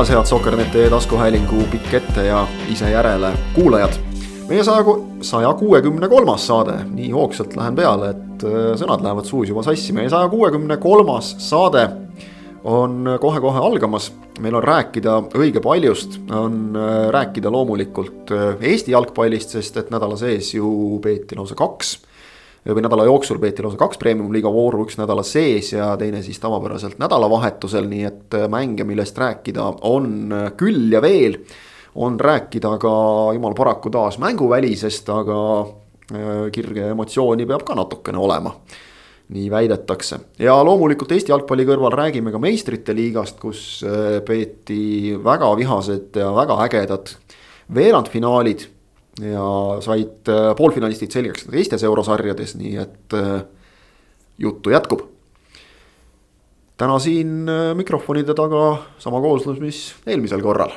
taas, head Sokkerneti taskuhäälingu pikk ette ja ise järele kuulajad. meie saja, saja kuuekümne kolmas saade, nii hoogsalt lähen peale, et äh, sõnad lähevad suus juba sassi, meie saja kuuekümne kolmas saade on kohe-kohe algamas. meil on rääkida õige paljust, on äh, rääkida loomulikult äh, Eesti jalgpallist, sest et nädala sees ju peeti lausa kaks või nädala jooksul peeti lausa kaks premium-liiga vooru, üks nädala sees ja teine siis tavapäraselt nädalavahetusel, nii et äh, mänge, millest rääkida on äh, küll ja veel. on rääkida ka jumal paraku taas mänguvälisest, aga äh, kirge emotsiooni peab ka natukene olema. Nii väidetakse. Ja loomulikult Eesti jalgpalli kõrval räägime ka meistrite liigast, kus peeti väga vihased ja väga ägedad veerandfinaalid ja said äh, poolfinalistid selgeks teistes eurosarjades, nii et äh, juttu jätkub. täna siin äh, mikrofonide taga sama kooslus, mis eelmisel korral.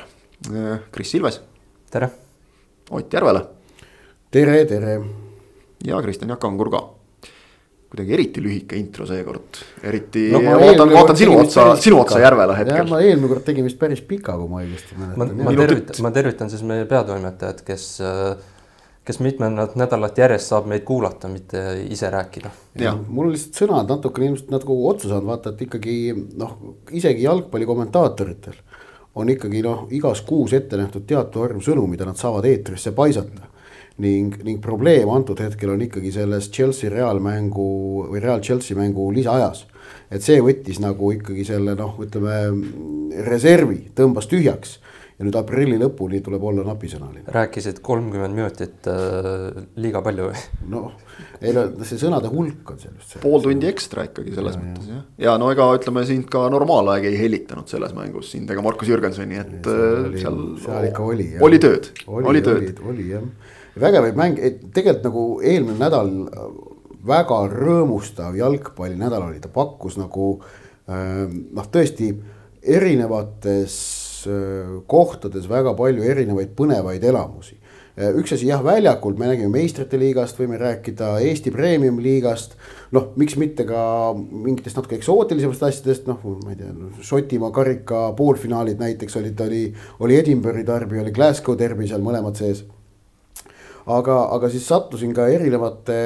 Kris Ilves. tere. Ott Järvela. tere, tere. ja Kristjan Jaak Angur ka kuidagi eriti lühike intro seekord, eriti no, vaatan, vaatan sinu otsa, sinu otsa Järvela hetkel. ma eelmine kord tegin vist päris pika, kui ma õigesti mäletan. ma, ma tervitan, ma tervitan siis meie peatoimetajat, kes, kes mitmendat nädalat järjest saab meid kuulata, mitte ise rääkida. mul lihtsalt sõnad natukene ilmselt nagu otsa saanud, vaata, et ikkagi noh, isegi jalgpalli kommentaatoritel on ikkagi noh, igas kuus ette nähtud teatud arv sõnu, mida nad saavad eetrisse paisata ning, ning probleem antud hetkel on ikkagi selles Chelsea reaalmängu või Real Chelsea mängu lisaajas. et see võttis nagu ikkagi selle noh, ütleme reservi tõmbas tühjaks ja nüüd aprilli lõpuni tuleb olla napisõnaline. rääkisid kolmkümmend minutit äh, liiga palju või? noh, ei no see sõnade hulk on seal just see. pool tundi ekstra ikkagi selles ja, mõttes jah. ja no ega ütleme sind ka normaalaeg ei hellitanud selles mängus sind ega Markus Jürgensoni, et seal, äh, seal, seal ikka oli. oli tööd, oli, oli tööd. oli, oli jah vägevaid mänge, et tegelikult nagu eelmine nädal väga rõõmustav jalgpallinädal oli, ta pakkus nagu ähm, noh, tõesti erinevates äh, kohtades väga palju erinevaid põnevaid elamusi. Äh, üks asi jah, väljakult me nägime meistrite liigast, võime rääkida Eesti Premium liigast. noh, miks mitte ka mingitest natuke eksootilisematest asjadest, noh, ma ei tea, Šotimaa karika poolfinaalid näiteks olid, oli, oli Edinburgh'i derbi, oli Glasgow derbi seal mõlemad sees aga, aga siis sattusin ka erinevate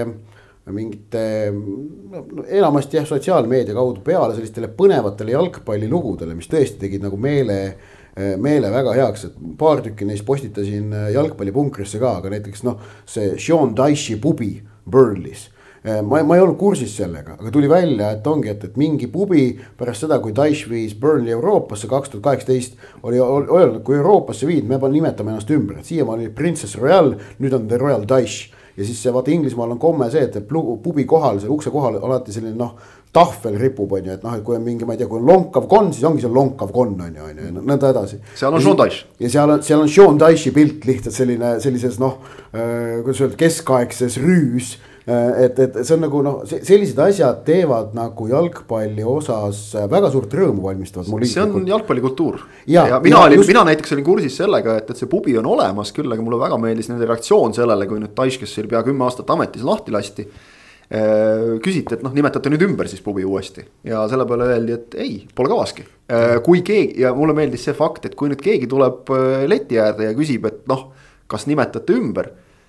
mingite no, enamasti jah, sotsiaalmeedia kaudu peale sellistele põnevatele jalgpallilugudele, mis tõesti tegid nagu meele meele väga heaks, et paar tükki neist postitasin jalgpallipunkrisse ka, aga näiteks noh, see Sean Dyche'i pubi Burnley's. Äh, ma, ma ei olnud kursis sellega, aga tuli välja, et ongi, et, et mingi pubi pärast seda, kui Daesh viis Burnley Euroopasse kaks tuhat kaheksateist. oli öelnud, kui Euroopasse viid, me nimetame ennast ümber, et siiamaani oli Princess Royal, nüüd on The Royal Daesh. ja siis see vaata Inglismaal on komme see, et pubi kohal, selle ukse kohal alati selline noh tahvel ripub, on ju, et noh, et kui on mingi, ma ei tea, kui on lonkav konn, siis ongi seal lonkav konn on ju, on ju, nõnda edasi. seal on Sean Dyche. ja seal on, seal on Sean Dyche'i pilt lihtsalt selline, sellises noh äh,, kuidas öelda, keskaegses rüüs Äh, et, et see on nagu noh, sellised asjad teevad nagu jalgpalli osas väga suurt rõõmu valmistavad mulle. see on jalgpallikultuur. ja, ja mina olin just..., mina näiteks olin kursis sellega, et, et see pubi on olemas küll, aga mulle väga meeldis nende reaktsioon sellele, kui nüüd Taiš, kes oli pea kümme aastat ametis, lahti lasti äh, küsiti, et noh, nimetate nüüd ümber siis pubi uuesti ja selle peale öeldi, et ei, pole kavaski. Äh, kui keegi ja mulle meeldis see fakt, et kui nüüd keegi tuleb leti äärde ja küsib, et noh, kas nimetate ümber,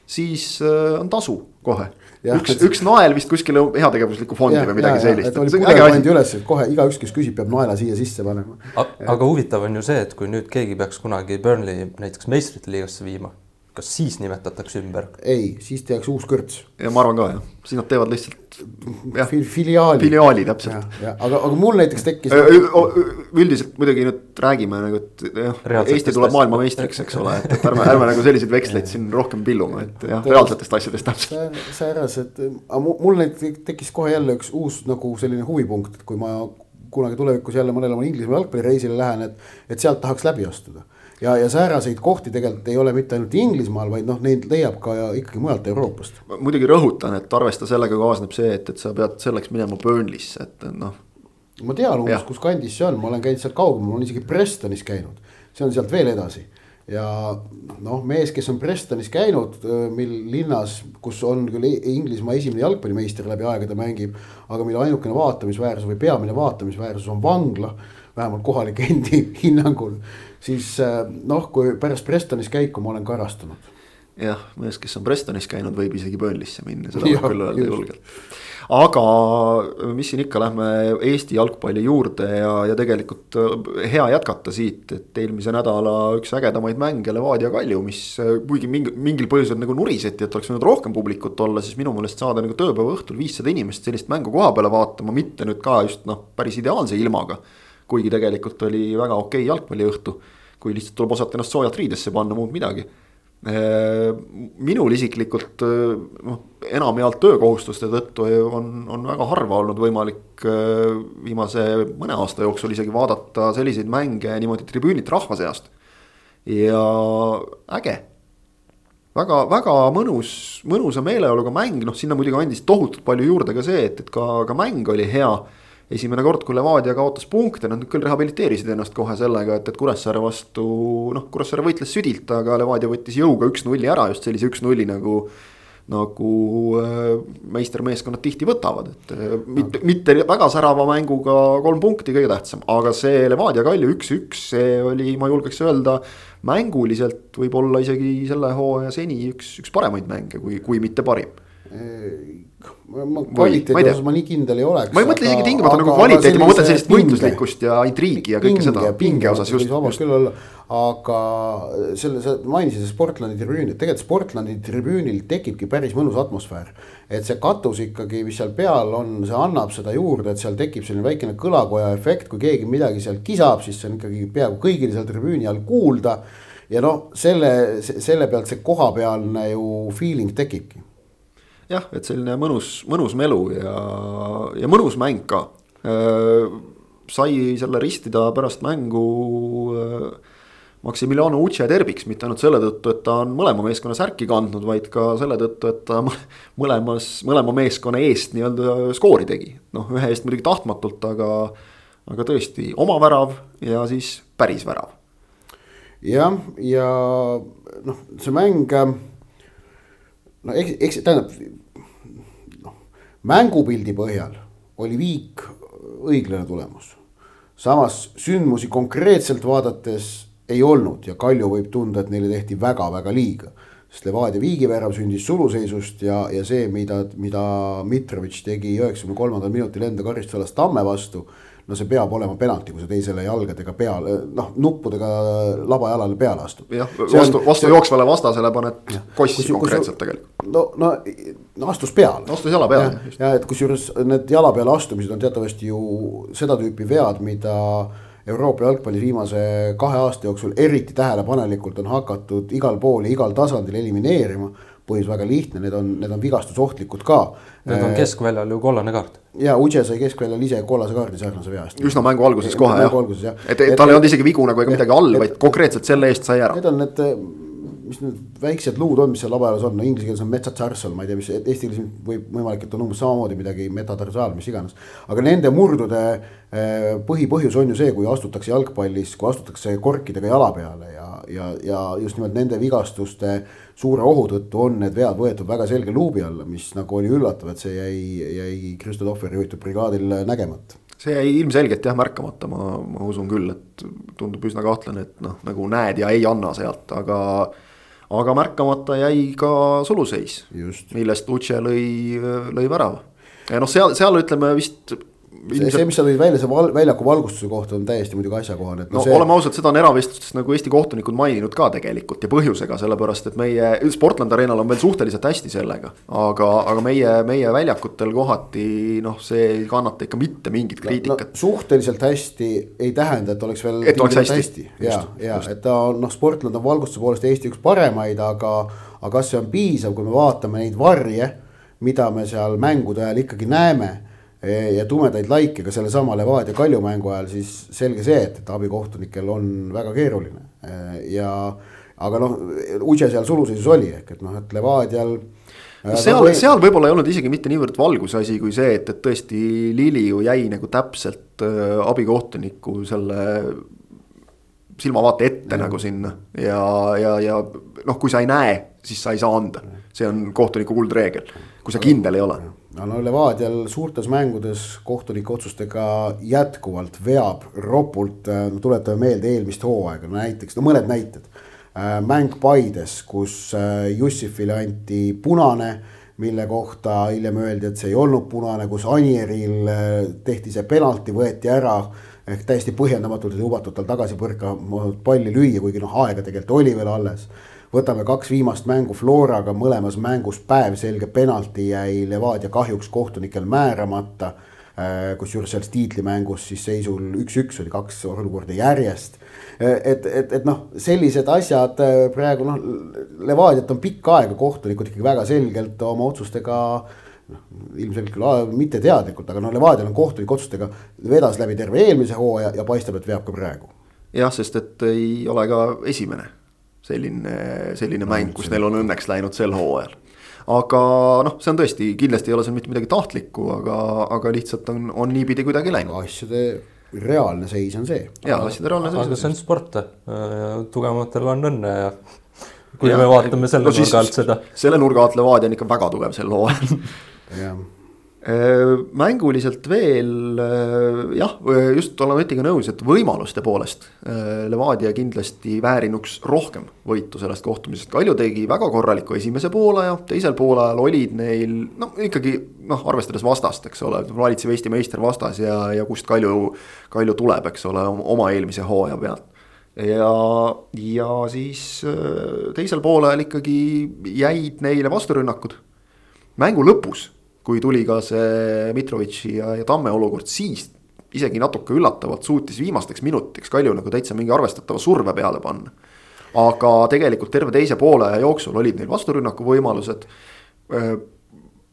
siis on tasu kohe üks, üks nael vist kuskile heategevuslikku fondi ja, või midagi ja, sellist. oli pudel pandi üles, et kohe igaüks, kes küsib, peab naela siia sisse panema. aga huvitav on ju see, et kui nüüd keegi peaks kunagi Burnley näiteks meistrite liigasse viima kas siis nimetatakse ümber? ei, siis tehakse uus kõrts. ja ma arvan ka jah, siis nad teevad lihtsalt jah Fil, filiaali. filiaali täpselt. aga, aga mul näiteks tekkis. üldiselt muidugi nüüd räägime nagu, et jah, Eesti tuleb maailmameistriks, eks ole, et, et ärme, ärme nagu selliseid veksleid siin rohkem pillume, et jah, reaalsetest asjadest täpselt. säärased, aga mul näiteks tekkis kohe jälle üks uus nagu selline huvipunkt, et kui ma kunagi tulevikus jälle mõnele oma Inglismaa jalgpallireisile lähen, et, et sealt tahaks läbi astuda ja, ja sääraseid kohti tegelikult ei ole mitte ainult Inglismaal, vaid noh, neid leiab ka ikkagi mujalt Euroopast. muidugi rõhutan, et arvesta sellega kaasneb see, et, et sa pead selleks minema Burnley'sse, et noh. ma tean umbes, kus kandis see on, ma olen käinud sealt kaugemal, ma olen isegi Prestonis käinud, see on sealt veel edasi. Ja noh, mees, kes on Prestonis käinud, mil linnas, kus on küll Inglismaa esimene jalgpallimeister läbi aegade mängib, aga mille ainukene vaatamisväärsus või peamine vaatamisväärsus on vangla, vähemalt kohalike endi hinnangul, siis noh, kui pärast Prestonis käiku ma olen karastunud jah, mees, kes on Prestonis käinud, võib isegi Burnley'sse minna, seda võib küll öelda julgelt aga mis siin ikka, lähme Eesti jalgpalli juurde ja, ja tegelikult äh, hea jätkata siit, et eelmise nädala üks ägedamaid mänge Levadia Kalju, mis kuigi mingi, mingil põhjusel nagu nuriseti, et oleks võinud rohkem publikut olla, siis minu meelest saada nagu tööpäeva õhtul viissada inimest sellist mängu koha peale vaatama, mitte nüüd ka just noh, päris ideaalse ilmaga. Kuigi tegelikult oli väga okei jalgpalliõhtu, kui lihtsalt tuleb osata ennast soojalt riidesse panna, muud midagi. Äh, minul isiklikult äh, noh, enamjaolt töökohustuste tõttu on, on väga harva olnud võimalik äh, viimase mõne aasta jooksul isegi vaadata selliseid mänge niimoodi tribüünilt rahva seast. ja äge, väga, väga mõnus, mõnusa meeleoluga mäng, noh sinna muidugi andis tohutult palju juurde ka see, et, et ka, ka mäng oli hea esimene kord, kui Levadia kaotas punkte, nad küll rehabiliteerisid ennast kohe sellega, et, et Kuressaare vastu noh, Kuressaare võitles südilt, aga Levadia võttis jõuga üks-nulli ära, just sellise üks-nulli nagu nagu äh, meistermeeskonnad tihti võtavad, et äh, mitte, mitte väga särava mänguga kolm punkti kõige tähtsam, aga see Levadia Kalju üks-üks, see oli, ma julgeks öelda, mänguliselt võib-olla isegi selle hooaja seni üks, üks paremaid mänge, kui, kui mitte parim ma kvaliteedi osas ma nii kindel ei oleks. ma ei mõtle isegi tingimata nagu kvaliteeti, ma mõtlen sellist võitluslikkust ja intriigi ja kõike seda, pinge osas just. vabalt küll olla, aga selle, sa mainisid Sportlandi tribüüni, tegelikult Sportlandi tribüünil tekibki päris mõnus atmosfäär. et see katus ikkagi, mis seal peal on, see annab seda juurde, et seal tekib selline väikene kõlakoja efekt, kui keegi midagi seal kisab, siis see on ikkagi peaaegu kõigil seal tribüüni all kuulda. ja noh, selle, selle pealt see kohapealne ju feeling tekibki jah, et selline mõnus, mõnus melu ja, ja mõnus mäng ka äh,. sai selle ristida pärast mängu äh, Maximiliano Uche terbiks, mitte ainult selle tõttu, et ta on mõlema meeskonna särki kandnud, vaid ka selle tõttu, et ta mõlemas, mõlema meeskonna eest nii-öelda skoori tegi. noh, ühe eest muidugi tahtmatult, aga, aga tõesti oma värav ja siis päris värav. jah, ja noh, see mäng no eks, eks tähendab mängupildi põhjal oli viik õiglane tulemus. samas sündmusi konkreetselt vaadates ei olnud ja Kalju võib tunda, et neile tehti väga-väga liiga. sest Levadia viigivärav sündis suluseisust ja, ja see, mida, mida Mitrovic tegi üheksakümne kolmandal minutil enda karistusalas Tamme vastu no see peab olema penalti, kui sa teisele jalgadega peale, noh nuppudega labajalale peale astud. jah, vastu, vastu jooksvale vastasele paned kossi konkreetselt tegelikult. no, no, no astus peale. astus jala peale. ja et kusjuures need jala peale astumised on teatavasti ju seda tüüpi vead, mida Euroopa jalgpallis viimase kahe aasta jooksul eriti tähelepanelikult on hakatud igal pool ja igal tasandil elimineerima põhjus väga lihtne, need on, need on vigastusohtlikud ka. Need on keskväljal ju kollane kaart. ja Uche sai keskväljal ise kollase kaardi sarnase vea eest. üsna mängu alguses kohe jah, et, et tal ei olnud isegi vigu nagu ega midagi all, vaid konkreetselt selle eest sai ära. Need on need mis need väiksed luud on, mis seal laba jalas on, no inglise keeles on metatarsal, ma ei tea, mis eesti keeles võib võimalik, et on umbes samamoodi midagi metatarsaal, mis iganes. aga nende murdude põhipõhjus on ju see, kui astutakse jalgpallis, kui astutakse korkidega jala peale ja, ja, ja just nimelt nende vigastuste suure ohu tõttu on need vead võetud väga selge luubi alla, mis nagu oli üllatav, et see jäi, jäi Kristo Tohveri juhitud brigaadil nägemata. See jäi ilmselgelt jah märkamata, ma, ma usun küll, et tundub üsna kahtlane, et noh, nagu näed ja ei anna sealt, aga aga märkamata jäi ka suluseis, millest Uche lõi, lõi värava. ja noh, seal, seal ütleme vist see, see, mis sa tõid välja, see val, väljaku valgustuse kohta on täiesti muidugi asjakohane. no, no see... oleme ausad, seda on eravestlustes nagu Eesti kohtunikud maininud ka tegelikult ja põhjusega, sellepärast et meie Sportlandi Arenal on veel suhteliselt hästi sellega. aga, aga meie, meie väljakutel kohati noh, see ei kannata ikka mitte mingit kriitikat no,. No, suhteliselt hästi ei tähenda, et oleks veel. et oleks hästi, hästi.. ja, ja et ta on noh, Sportland on valgustuse poolest Eesti üks paremaid, aga, aga kas see on piisav, kui me vaatame neid varje, mida me seal mängude ajal ikkagi näeme ja tumedaid laike ka sellesama Levadia Kalju mängu ajal, siis selge see, et, et abikohtunikel on väga keeruline eh, ja aga noh, Udže seal suluseisus oli, ehk et noh, et Levadial äh, seal või..., seal võib-olla ei olnud isegi mitte niivõrd valguse asi, kui see, et, et tõesti Lili ju jäi nagu täpselt äh, abikohtuniku selle silmavaate ette mm. nagu sinna ja, ja, ja noh, kui sa ei näe, siis sa ei saa anda. see on kohtuniku kuldreegel, kui sa kindel ei ole. No, Levadial suurtes mängudes kohtunike otsustega jätkuvalt veab ropult, äh, tuletame meelde eelmist hooaega, no näiteks, no mõned näited. Äh, mäng Paides, kus äh, Jussifile anti punane mille kohta hiljem öeldi, et see ei olnud punane, kus Anieril tehti see penalti, võeti ära ehk täiesti põhjendamatult ei lubatud tal tagasi põrkama palli lüüa, kuigi noh, aega tegelikult oli veel alles. Võtame kaks viimast mängu Floraga, mõlemas mängus päevselge penalti jäi Levadia kahjuks kohtunikel määramata. Äh, kusjuures selles tiitlimängus siis seisul üks-üks oli kaks olukorda järjest. Äh, et, et, et noh, sellised asjad äh, praegu noh, Levadiat on pikka aega kohtunikud ikkagi väga selgelt oma otsustega noh, ilmselgelt küll mitte teadlikult, aga noh, Levadial on kohtunike otsustega vedas läbi terve eelmise hooaja ja paistab, et veab ka praegu. jah, sest et ei ole ka esimene selline, selline no, mäng, kus neil on õnneks läinud sel hooajal. aga noh, see on tõesti, kindlasti ei ole seal mitte midagi tahtlikku, aga, aga lihtsalt on, on niipidi kuidagi läinud. asjade reaalne seis on see. jah, asjade reaalne seis. aga see on sport, tugevamatel on õnne ja kui ja, me vaatame selle no, nurga alt seda. selle nurga alt Levadia on ikka väga tugev sel hooajal jah Äh, mänguliselt veel äh, jah, just olen Otiga nõus, et võimaluste poolest äh, Levadia kindlasti väärinuks rohkem võitu sellest kohtumisest. Kalju tegi väga korraliku esimese poolaja, teisel poolajal olid neil no ikkagi noh, arvestades vastast, eks ole, valitsev Eesti meister vastas ja, ja kust Kalju, Kalju tuleb, eks ole, oma eelmise hooaja pealt ja, ja siis teisel poolel ikkagi jäid neile vasturünnakud. mängu lõpus kui tuli ka see Mitrovitši ja, ja Tamme olukord, siis isegi natuke üllatavalt suutis viimasteks minutiks Kalju nagu täitsa mingi arvestatava surve peale panna. aga tegelikult terve teise poole jooksul olid neil vasturünnaku võimalused.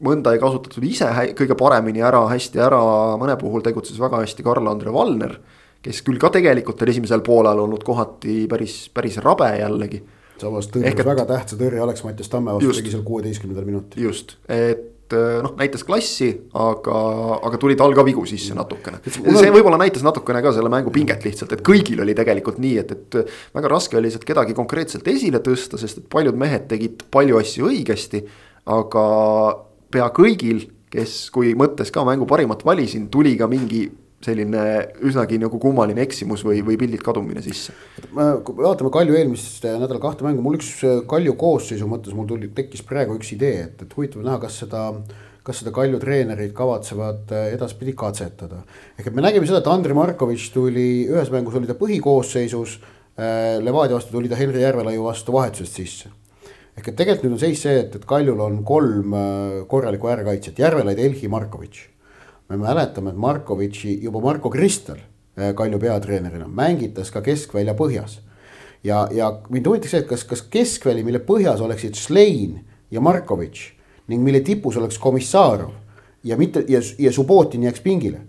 mõnda ei kasutatud ise kõige paremini ära, hästi ära, mõne puhul tegutses väga hästi Karl-Andre Valner. kes küll ka tegelikult on esimesel poolel olnud kohati päris, päris rabe jällegi samas tõrjus et... väga tähtsa tõrje Alex Mattias Tamme vastu tegi seal kuueteistkümnendal minutil. just, et noh, näitas klassi, aga, aga tuli tal ka vigu sisse natukene. see võib-olla näitas natukene ka selle mängu pinget lihtsalt, et kõigil oli tegelikult nii, et, et väga raske oli lihtsalt kedagi konkreetselt esile tõsta, sest et paljud mehed tegid palju asju õigesti. aga pea kõigil, kes, kui mõttes ka mängu parimat valisin, tuli ka mingi selline üsnagi nagu kummaline eksimus või, või pildilt kadumine sisse. vaatame Kalju eelmist nädala kahte mängu, mul üks Kalju koosseisu mõttes mul tuli, tekkis praegu üks idee, et, et huvitav näha, kas seda kas seda Kalju treenerid kavatsevad edaspidi katsetada. ehk et me nägime seda, et Andrei Markovitš tuli, ühes mängus oli ta põhikoosseisus äh,. Levadia vastu tuli ta Henri Järvelaiu vastu vahetusest sisse. ehk et tegelikult nüüd on seis see, et, et Kaljul on kolm äh, korralikku äärekaitsjat, Järvelaid, Elhi, Markovitš me mäletame, et Markovitši, juba Marko Kristel äh, Kalju peatreenerina mängitas ka keskvälja põhjas. ja, ja mind huvitaks see, et kas, kas keskväli, mille põhjas oleksid Šlein ja Markovitš ning mille tipus oleks Komissarov ja mitte ja, ja Subbotin jääks pingile.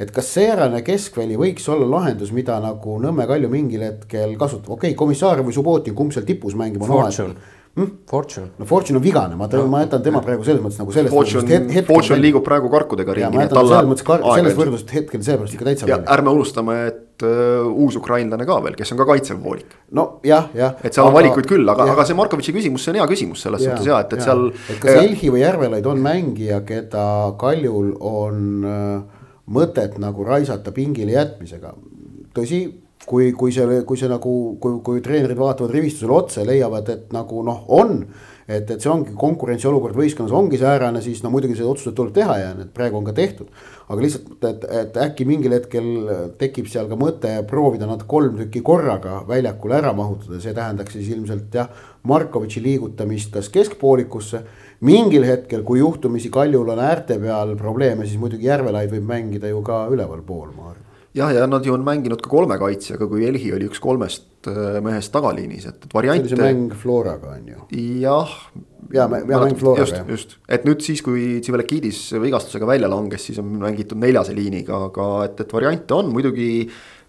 et kas säärane keskväli võiks olla lahendus, mida nagu Nõmme Kalju mingil hetkel kasutab, okei okay,, Komissarov või Subbotin, kumb seal tipus mängib on omaette hm?. Fortune. no Fortune on vigane, ma, ma jätan tema praegu selles mõttes nagu sellest. Fortune, Fortune liigub praegu karkudega ringi. ma jätan selles mõttes kar-, sellest võrdlusest hetkel seepärast ikka täitsa. ja ärme unustame, et uh, uus ukrainlane ka veel, kes on ka kaitsev poolik. no jah, jah. et seal on valikuid küll, aga, aga see Markovitši küsimus, see on hea küsimus selles ja, suhtes ja, et, et ja. seal. et kas Elhi või Järvelaid on mängija, keda Kaljul on uh, mõtet nagu raisata pingile jätmisega, tõsi kui, kui see, kui see nagu, kui, kui treenerid vaatavad rivistusele otsa ja leiavad, et nagu noh, on. et, et see ongi konkurentsiolukord võistkonnas ongi säärane, siis no muidugi see otsused tuleb teha ja need praegu on ka tehtud. aga lihtsalt, et, et äkki mingil hetkel tekib seal ka mõte proovida nad kolm tükki korraga väljakule ära mahutada, see tähendaks siis ilmselt jah. Markovitši liigutamist kas keskpoolikusse mingil hetkel, kui juhtumisi Kaljul on äärte peal probleeme, siis muidugi Järvelaid võib mängida ju ka ülevalpool, ma arvan jah, ja nad ju on mänginud ka kolme kaitsjaga, kui Elhi oli üks kolmest äh, mehest tagaliinis, et, et variante. see oli see mäng Floraga on ju. jah. ja, ja mäng Floraga. just, just, et nüüd siis, kui Tsivelekidis vigastusega välja langes, siis on mängitud neljase liiniga, aga et, et variante on muidugi.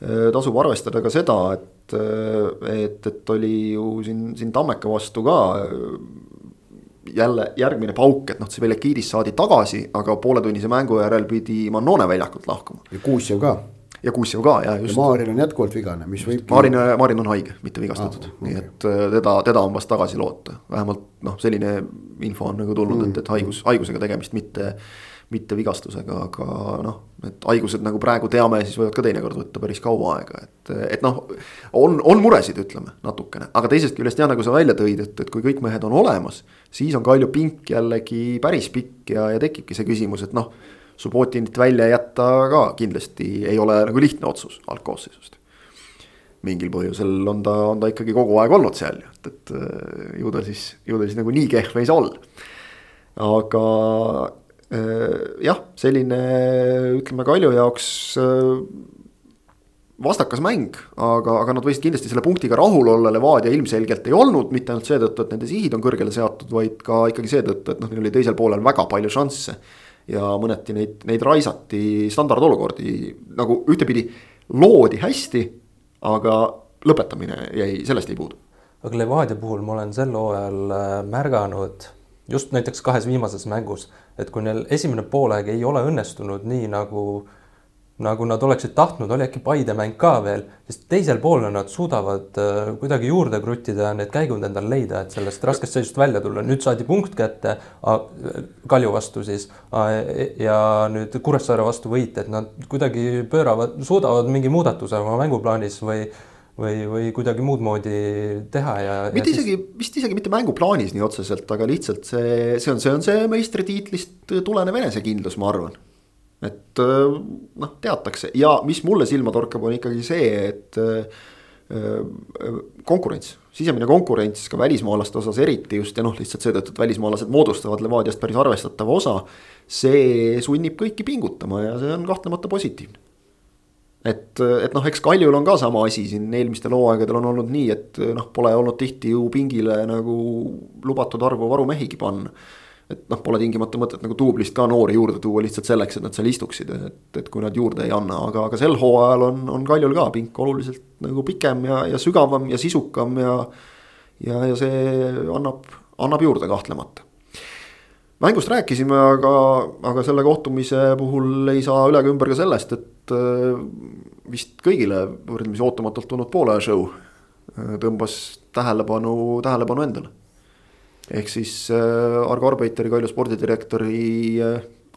Äh, tasub arvestada ka seda, et, äh, et, et oli ju siin, siin Tammeka vastu ka jälle järgmine pauk, et noh, see Velekidis saadi tagasi, aga pooletunnise mängu järel pidi Mannone väljakult lahkuma. ja Kuusjev ka ja Kuussev ka ja just. Maarin on jätkuvalt vigane, mis võib. Maarin, Maarin on haige, mitte vigastatud ah,, okay. nii et äh, teda, teda on vast tagasi loota, vähemalt noh, selline info on nagu tulnud mm., et, et haigus, haigusega tegemist, mitte mitte vigastusega, aga noh, need haigused nagu praegu teame, siis võivad ka teinekord võtta päris kaua aega, et, et noh. on, on muresid, ütleme natukene, aga teisest küljest jah, nagu sa välja tõid, et, et kui kõik mehed on olemas. siis on Kalju pink jällegi päris pikk ja, ja tekibki see küsimus, et noh. Subbotinit välja jätta ka kindlasti ei ole nagu lihtne otsus algkoosseisust mingil põhjusel on ta, on ta ikkagi kogu aeg olnud seal et, et ju ta siis, ju ta siis nagu nii kehv ei saa olla. aga Äh, jah, selline ütleme Kalju jaoks äh, vastakas mäng, aga, aga nad võisid kindlasti selle punktiga rahul olla, Levadia ilmselgelt ei olnud, mitte ainult seetõttu, et nende sihid on kõrgele seatud, vaid ka ikkagi seetõttu, et noh, neil oli teisel poolel väga palju šansse. Ja mõneti neid, neid raisati standardolukordi nagu ühtepidi loodi hästi, aga lõpetamine jäi, sellest jäi puudu. aga Levadia puhul ma olen sel hooajal äh, märganud just näiteks kahes viimases mängus, et kui neil esimene poolaeg ei ole õnnestunud nii nagu, nagu nad oleksid tahtnud, oli äkki Paide mäng ka veel, sest teisel poolel nad suudavad äh, kuidagi juurde kruttida ja need käigud endale leida, et sellest raskest seisust välja tulla. nüüd saadi punkt kätte Kalju vastu siis ja nüüd Kuressaare vastu võit, et nad kuidagi pööravad, suudavad mingi muudatuse oma mänguplaanis või või, või kuidagi muud moodi teha ja. mitte ja isegi siis..., vist isegi mitte mänguplaanis nii otseselt, aga lihtsalt see, see on, see on see meistritiitlist tulenev enesekindlus, ma arvan. Et noh, teatakse ja mis mulle silma torkab, on ikkagi see, et konkurents, sisemine konkurents ka välismaalaste osas eriti just ja noh, lihtsalt seetõttu, et välismaalased moodustavad Levadiast päris arvestatava osa. see sunnib kõiki pingutama ja see on kahtlemata positiivne et, et noh, eks Kaljul on ka sama asi siin eelmistel hooaegadel on olnud nii, et noh, pole olnud tihti ju pingile nagu lubatud arvu varumehigi panna. Et noh, pole tingimata mõtet nagu duublist ka noori juurde tuua lihtsalt selleks, et nad seal istuksid, et, et kui nad juurde ei anna, aga, aga sel hooajal on, on Kaljul ka pink oluliselt nagu pikem ja, ja sügavam ja sisukam ja. ja, ja see annab, annab juurde kahtlemata mängust rääkisime, aga, aga selle kohtumise puhul ei saa üle ega ümber ka sellest, et äh, vist kõigile võrdlemisi ootamatult tulnud poole show äh, tõmbas tähelepanu, tähelepanu endale. Ehk siis äh, Argo Arbeiteri, Kalju spordidirektori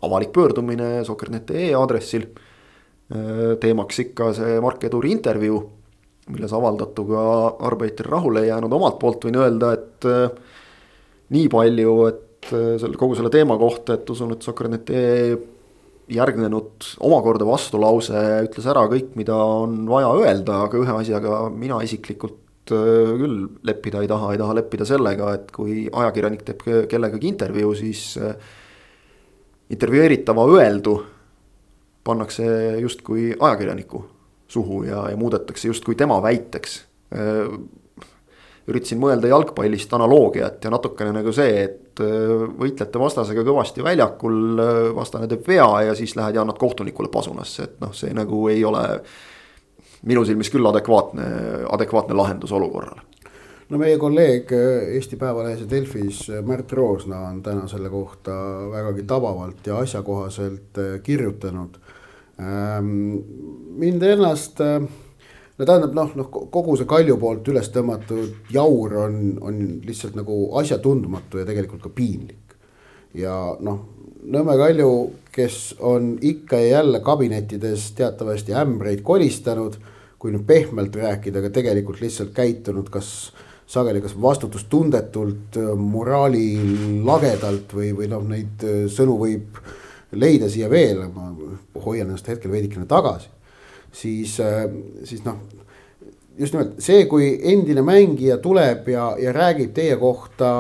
avalik pöördumine Soccer.ee aadressil. teemaks ikka see Mark Eduri intervjuu, milles avaldatuga Arbeiter rahule ei jäänud, omalt poolt võin öelda, et nii palju, et Äh, selle kogu selle teema kohta, et usun, et Soccer.net.ee järgnenud omakorda vastulause ütles ära kõik, mida on vaja öelda, aga ühe asjaga mina isiklikult äh, küll leppida ei taha, ei taha leppida sellega, et kui ajakirjanik teeb kellegagi intervjuu, siis äh, intervjueeritava öeldu pannakse justkui ajakirjaniku suhu ja, ja muudetakse justkui tema väiteks. Üritasin mõelda jalgpallist analoogiat ja natukene nagu see, et äh, võitlete vastasega kõvasti väljakul, äh, vastane teeb vea ja siis lähed ja annad kohtunikule pasunasse, et noh, see nagu ei ole minu silmis küll adekvaatne, adekvaatne lahendus olukorrale no meie kolleeg äh, Eesti Päevalehes ja Delfis Märt Roosna on täna selle kohta vägagi tabavalt ja asjakohaselt kirjutanud. Ähm, mind ennast no tähendab noh, noh kogu see Kalju poolt üles tõmmatud jaur on, on lihtsalt nagu asjatundmatu ja tegelikult ka piinlik. ja noh, Nõmme Kalju, kes on ikka ja jälle kabinettides teatavasti ämbreid kolistanud, kui nüüd pehmelt rääkida, aga tegelikult lihtsalt käitunud kas sageli kas vastutustundetult, moraali lagedalt või, või noh, neid sõnu võib leida siia veel, ma hoian ennast hetkel veidikene tagasi siis, äh, siis noh, just nimelt see, kui endine mängija tuleb ja, ja räägib teie kohta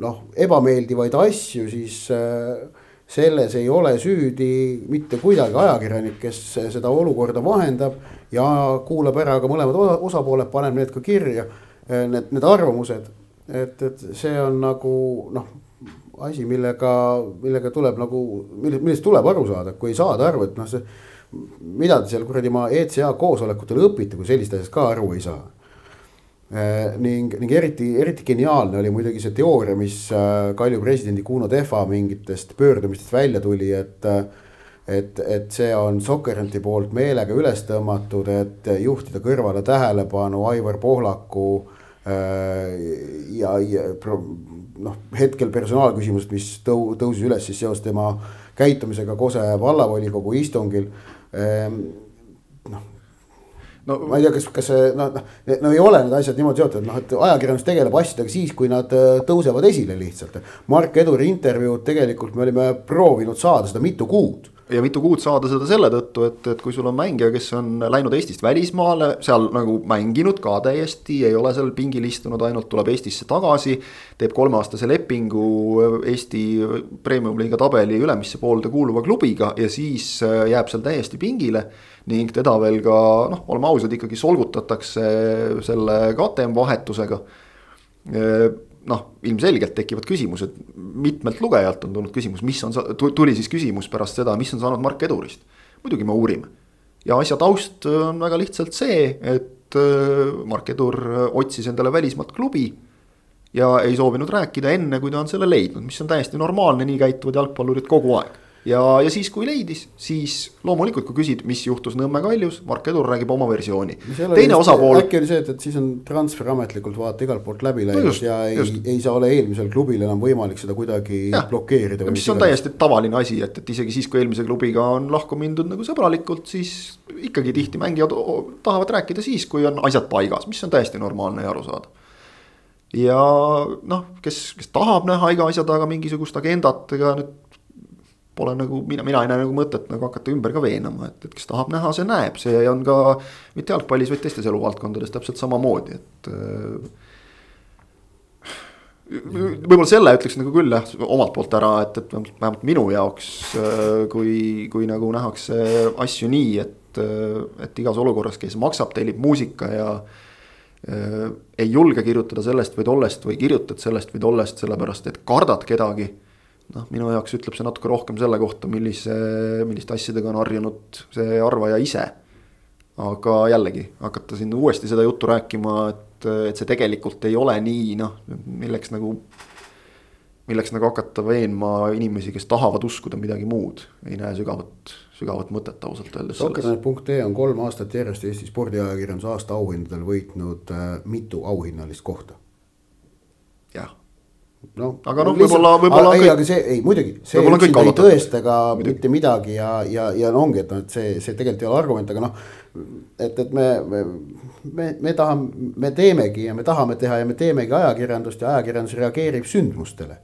noh, ebameeldivaid asju, siis äh, selles ei ole süüdi mitte kuidagi ajakirjanik, kes seda olukorda vahendab ja kuulab ära ka mõlemad osapooled, paneb need ka kirja, äh, need, need arvamused. et, et see on nagu noh, asi, millega, millega tuleb nagu, millest tuleb aru saada, kui ei saada aru, et noh, see mida te seal kuradi oma ECA koosolekutel õpite, kui sellist asjast ka aru ei saa eh,. ning, ning eriti, eriti geniaalne oli muidugi see teooria, mis äh, Kalju presidendi Kuno Tehva mingitest pöördumistest välja tuli, et äh,. et, et see on Sokerenti poolt meelega üles tõmmatud, et juhtida kõrvale tähelepanu Aivar Pohlaku äh, ja, ja noh, hetkel personaalküsimused, mis tõu-, tõusis üles siis seoses tema käitumisega Kose vallavolikogu istungil noh no ma ei tea, kas, kas see noh, noh, no ei ole need asjad niimoodi seotud, noh, et ajakirjandus tegeleb asjadega siis, kui nad äh, tõusevad esile lihtsalt. Mark Eduri intervjuud tegelikult me olime proovinud saada seda mitu kuud ja mitu kuud saada seda selle tõttu, et, et kui sul on mängija, kes on läinud Eestist välismaale, seal nagu mänginud ka täiesti, ei ole seal pingil istunud, ainult tuleb Eestisse tagasi. teeb kolmeaastase lepingu Eesti premium-liiga tabeli ülemisse poolde kuuluva klubiga ja siis äh, jääb seal täiesti pingile. ning teda veel ka noh, oleme ausad, ikkagi solgutatakse selle KTM vahetusega äh, noh, ilmselgelt tekivad küsimused, mitmelt lugejalt on tulnud küsimus, mis on, tuli siis küsimus pärast seda, mis on saanud Mark Edurist. muidugi me uurime ja asja taust on väga lihtsalt see, et äh, Mark Edur otsis endale välismaalt klubi. ja ei soovinud rääkida enne, kui ta on selle leidnud, mis on täiesti normaalne, nii käituvad jalgpallurid kogu aeg ja, ja siis, kui leidis, siis loomulikult, kui küsid, mis juhtus Nõmme kaljus, Mark Edur räägib oma versiooni. teine osapool. äkki oli see, et, et siis on transfer ametlikult vaata igalt poolt läbi läinud no just, ja ei, ei saa ole eelmisel klubil enam võimalik seda kuidagi ja. blokeerida. mis on täiesti tavaline asi, et, et isegi siis, kui eelmise klubiga on lahku mindud nagu sõbralikult, siis ikkagi tihti mängijad tahavad rääkida siis, kui on asjad paigas, mis on täiesti normaalne ja arusaadav ja noh, kes, kes tahab näha iga asja taga mingisugust agendat, ega nüüd pole nagu mina, mina ei näe nagu mõtet nagu hakata ümber ka veenama, et, et kes tahab näha, see näeb, see on ka mitte jalgpallis, vaid teistes eluvaldkondades täpselt samamoodi, et äh, võib-olla selle ütleks nagu küll jah, omalt poolt ära, et, et vähemalt minu jaoks, äh, kui, kui nagu nähakse asju nii, et, äh, et igas olukorras, kes maksab, tellib muusika ja äh, ei julge kirjutada sellest või tollest või kirjutad sellest või tollest, sellepärast et kardad kedagi noh, minu jaoks ütleb see natuke rohkem selle kohta, millise, milliste asjadega on harjunud see arvaja ise. aga jällegi hakata siin uuesti seda juttu rääkima, et, et see tegelikult ei ole nii, noh, milleks nagu. milleks nagu hakata veenma inimesi, kes tahavad uskuda midagi muud, ei näe sügavat, sügavat mõtet ausalt öeldes. Sokkernet.ee on kolm aastat järjest Eesti spordiajakirjanduse aasta auhindadel võitnud äh, mitu auhinnalist kohta. jah noh, aga noh, võib-olla, võib-olla. ei, aga see ei muidugi, see üksinda ei tõesta ka Midagi. mitte midagi ja, ja, ja no ongi, et noh, et see, see tegelikult ei ole argument, aga noh. et, et me, me, me, me tahame, me teemegi ja me tahame teha ja me teemegi ajakirjandust ja ajakirjandus reageerib sündmustele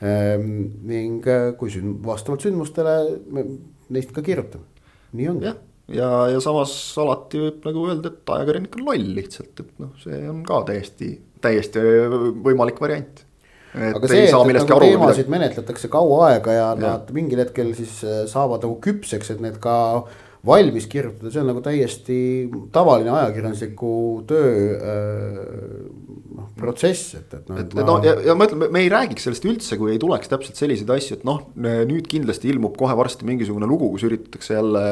ehm,. ning äh, kui sünd-, vastavalt sündmustele me neist ka kirjutame, nii on. jah, ja, ja samas alati võib nagu öelda, et ajakirjanik on loll lihtsalt, et noh, see on ka täiesti, täiesti võimalik variant aga see, et, et nagu teemasid menetletakse kaua aega ja, ja nad mingil hetkel siis äh, saavad nagu küpseks, et need ka valmis kirjutada, see on nagu täiesti tavaline ajakirjandusliku töö äh, noh, protsess, et, et noh. et ma... no ja, ja ma ütlen, me ei räägiks sellest üldse, kui ei tuleks täpselt selliseid asju, et noh, nüüd kindlasti ilmub kohe varsti mingisugune lugu, kus üritatakse jälle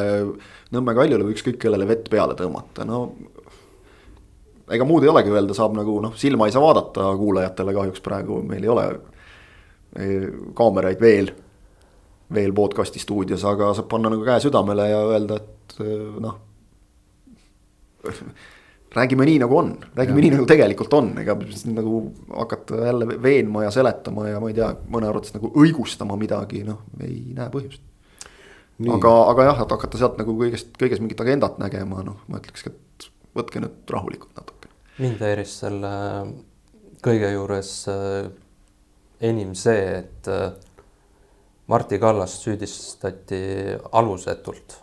Nõmme kaljule või ükskõik kellele vett peale tõmmata, no ega muud ei olegi öelda, saab nagu noh, silma ei saa vaadata kuulajatele kahjuks praegu meil ei ole eh, kaameraid veel. veel podcast'i stuudios, aga saab panna nagu käe südamele ja öelda, et eh, noh. räägime nii nagu on, räägime ja. nii nagu tegelikult on, ega nagu hakata jälle veenma ja seletama ja ma ei tea, mõne arvates nagu õigustama midagi, noh, ei näe põhjust. aga, aga jah, et hakata sealt nagu kõigest, kõigest mingit agendat nägema, noh, ma ütlekski, et võtke nüüd rahulikult natuke. Mind häiris selle kõige juures äh, enim see, et äh, Marti Kallast süüdistati alusetult.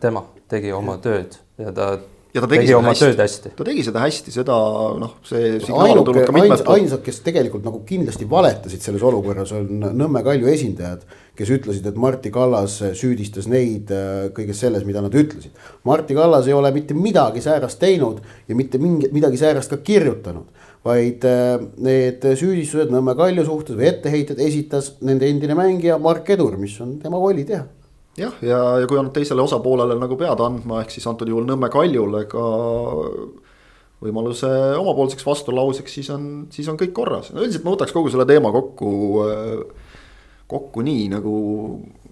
tema tegi oma ja. tööd ja ta ja ta tegi, tegi oma hästi. tööd hästi. ta tegi seda hästi, seda noh, see poolt. ainsad, kes tegelikult nagu kindlasti valetasid selles olukorras, on Nõmme Kalju esindajad. Kes ütlesid, et Martti Kallas süüdistas neid äh, kõiges selles, mida nad ütlesid. Martti Kallas ei ole mitte midagi säärast teinud ja mitte mingi, midagi säärast ka kirjutanud. vaid äh, need süüdistused Nõmme Kalju suhtes või etteheited esitas nende endine mängija Mark Edur, mis on tema voli teha jah, ja, ja kui on teisele osapoolele nagu pead andma, ehk siis antud juhul Nõmme Kaljule ka võimaluse omapoolseks vastulauseks, siis on, siis on kõik korras, no üldiselt ma võtaks kogu selle teema kokku, kokku nii nagu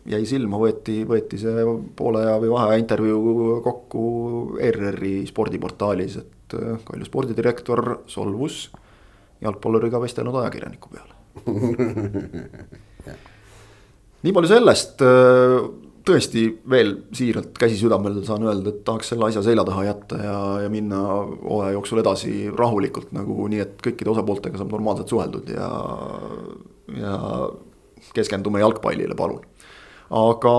jäi silma, võeti, võeti see poole aja või vaheaja intervjuu kokku ERR-i spordiportaalis, et äh, Kalju spordidirektor solvus jalgpalluriga vestelnud ajakirjaniku peale. Nii palju sellest, äh, tõesti veel siiralt käsi südamel saan öelda, et tahaks selle asja selja taha jätta ja, ja minna hooaja jooksul edasi rahulikult nagu nii, et kõikide osapooltega saab normaalselt suheldud ja, ja keskendume jalgpallile, palun. aga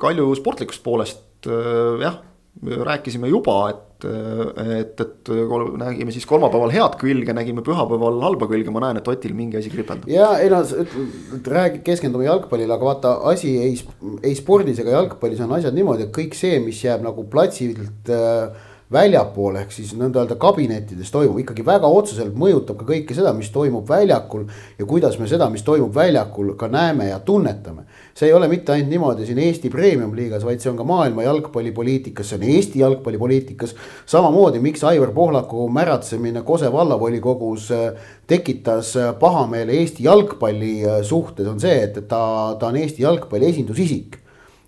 Kalju sportlikust poolest äh, jah, rääkisime juba, et et, et nägime siis kolmapäeval head külge, nägime pühapäeval halba külge, ma näen, et Otil mingi asi kripeldab. ja ei no räägi, keskendume jalgpallile, aga vaata asi ei, ei spordis ega jalgpallis on asjad niimoodi, et kõik see, mis jääb nagu platsilt äh, väljapoole ehk siis nõnda öelda kabinettides toimub ikkagi väga otseselt mõjutab ka kõike seda, mis toimub väljakul. ja kuidas me seda, mis toimub väljakul ka näeme ja tunnetame. see ei ole mitte ainult niimoodi siin Eesti premium-liigas, vaid see on ka maailma jalgpallipoliitikas, see on Eesti jalgpallipoliitikas. samamoodi, miks Aivar Pohlaku märatsemine Kose vallavolikogus äh, tekitas äh, pahameele Eesti jalgpalli äh, suhtes, on see, et ta, ta on Eesti jalgpalli esindusisik.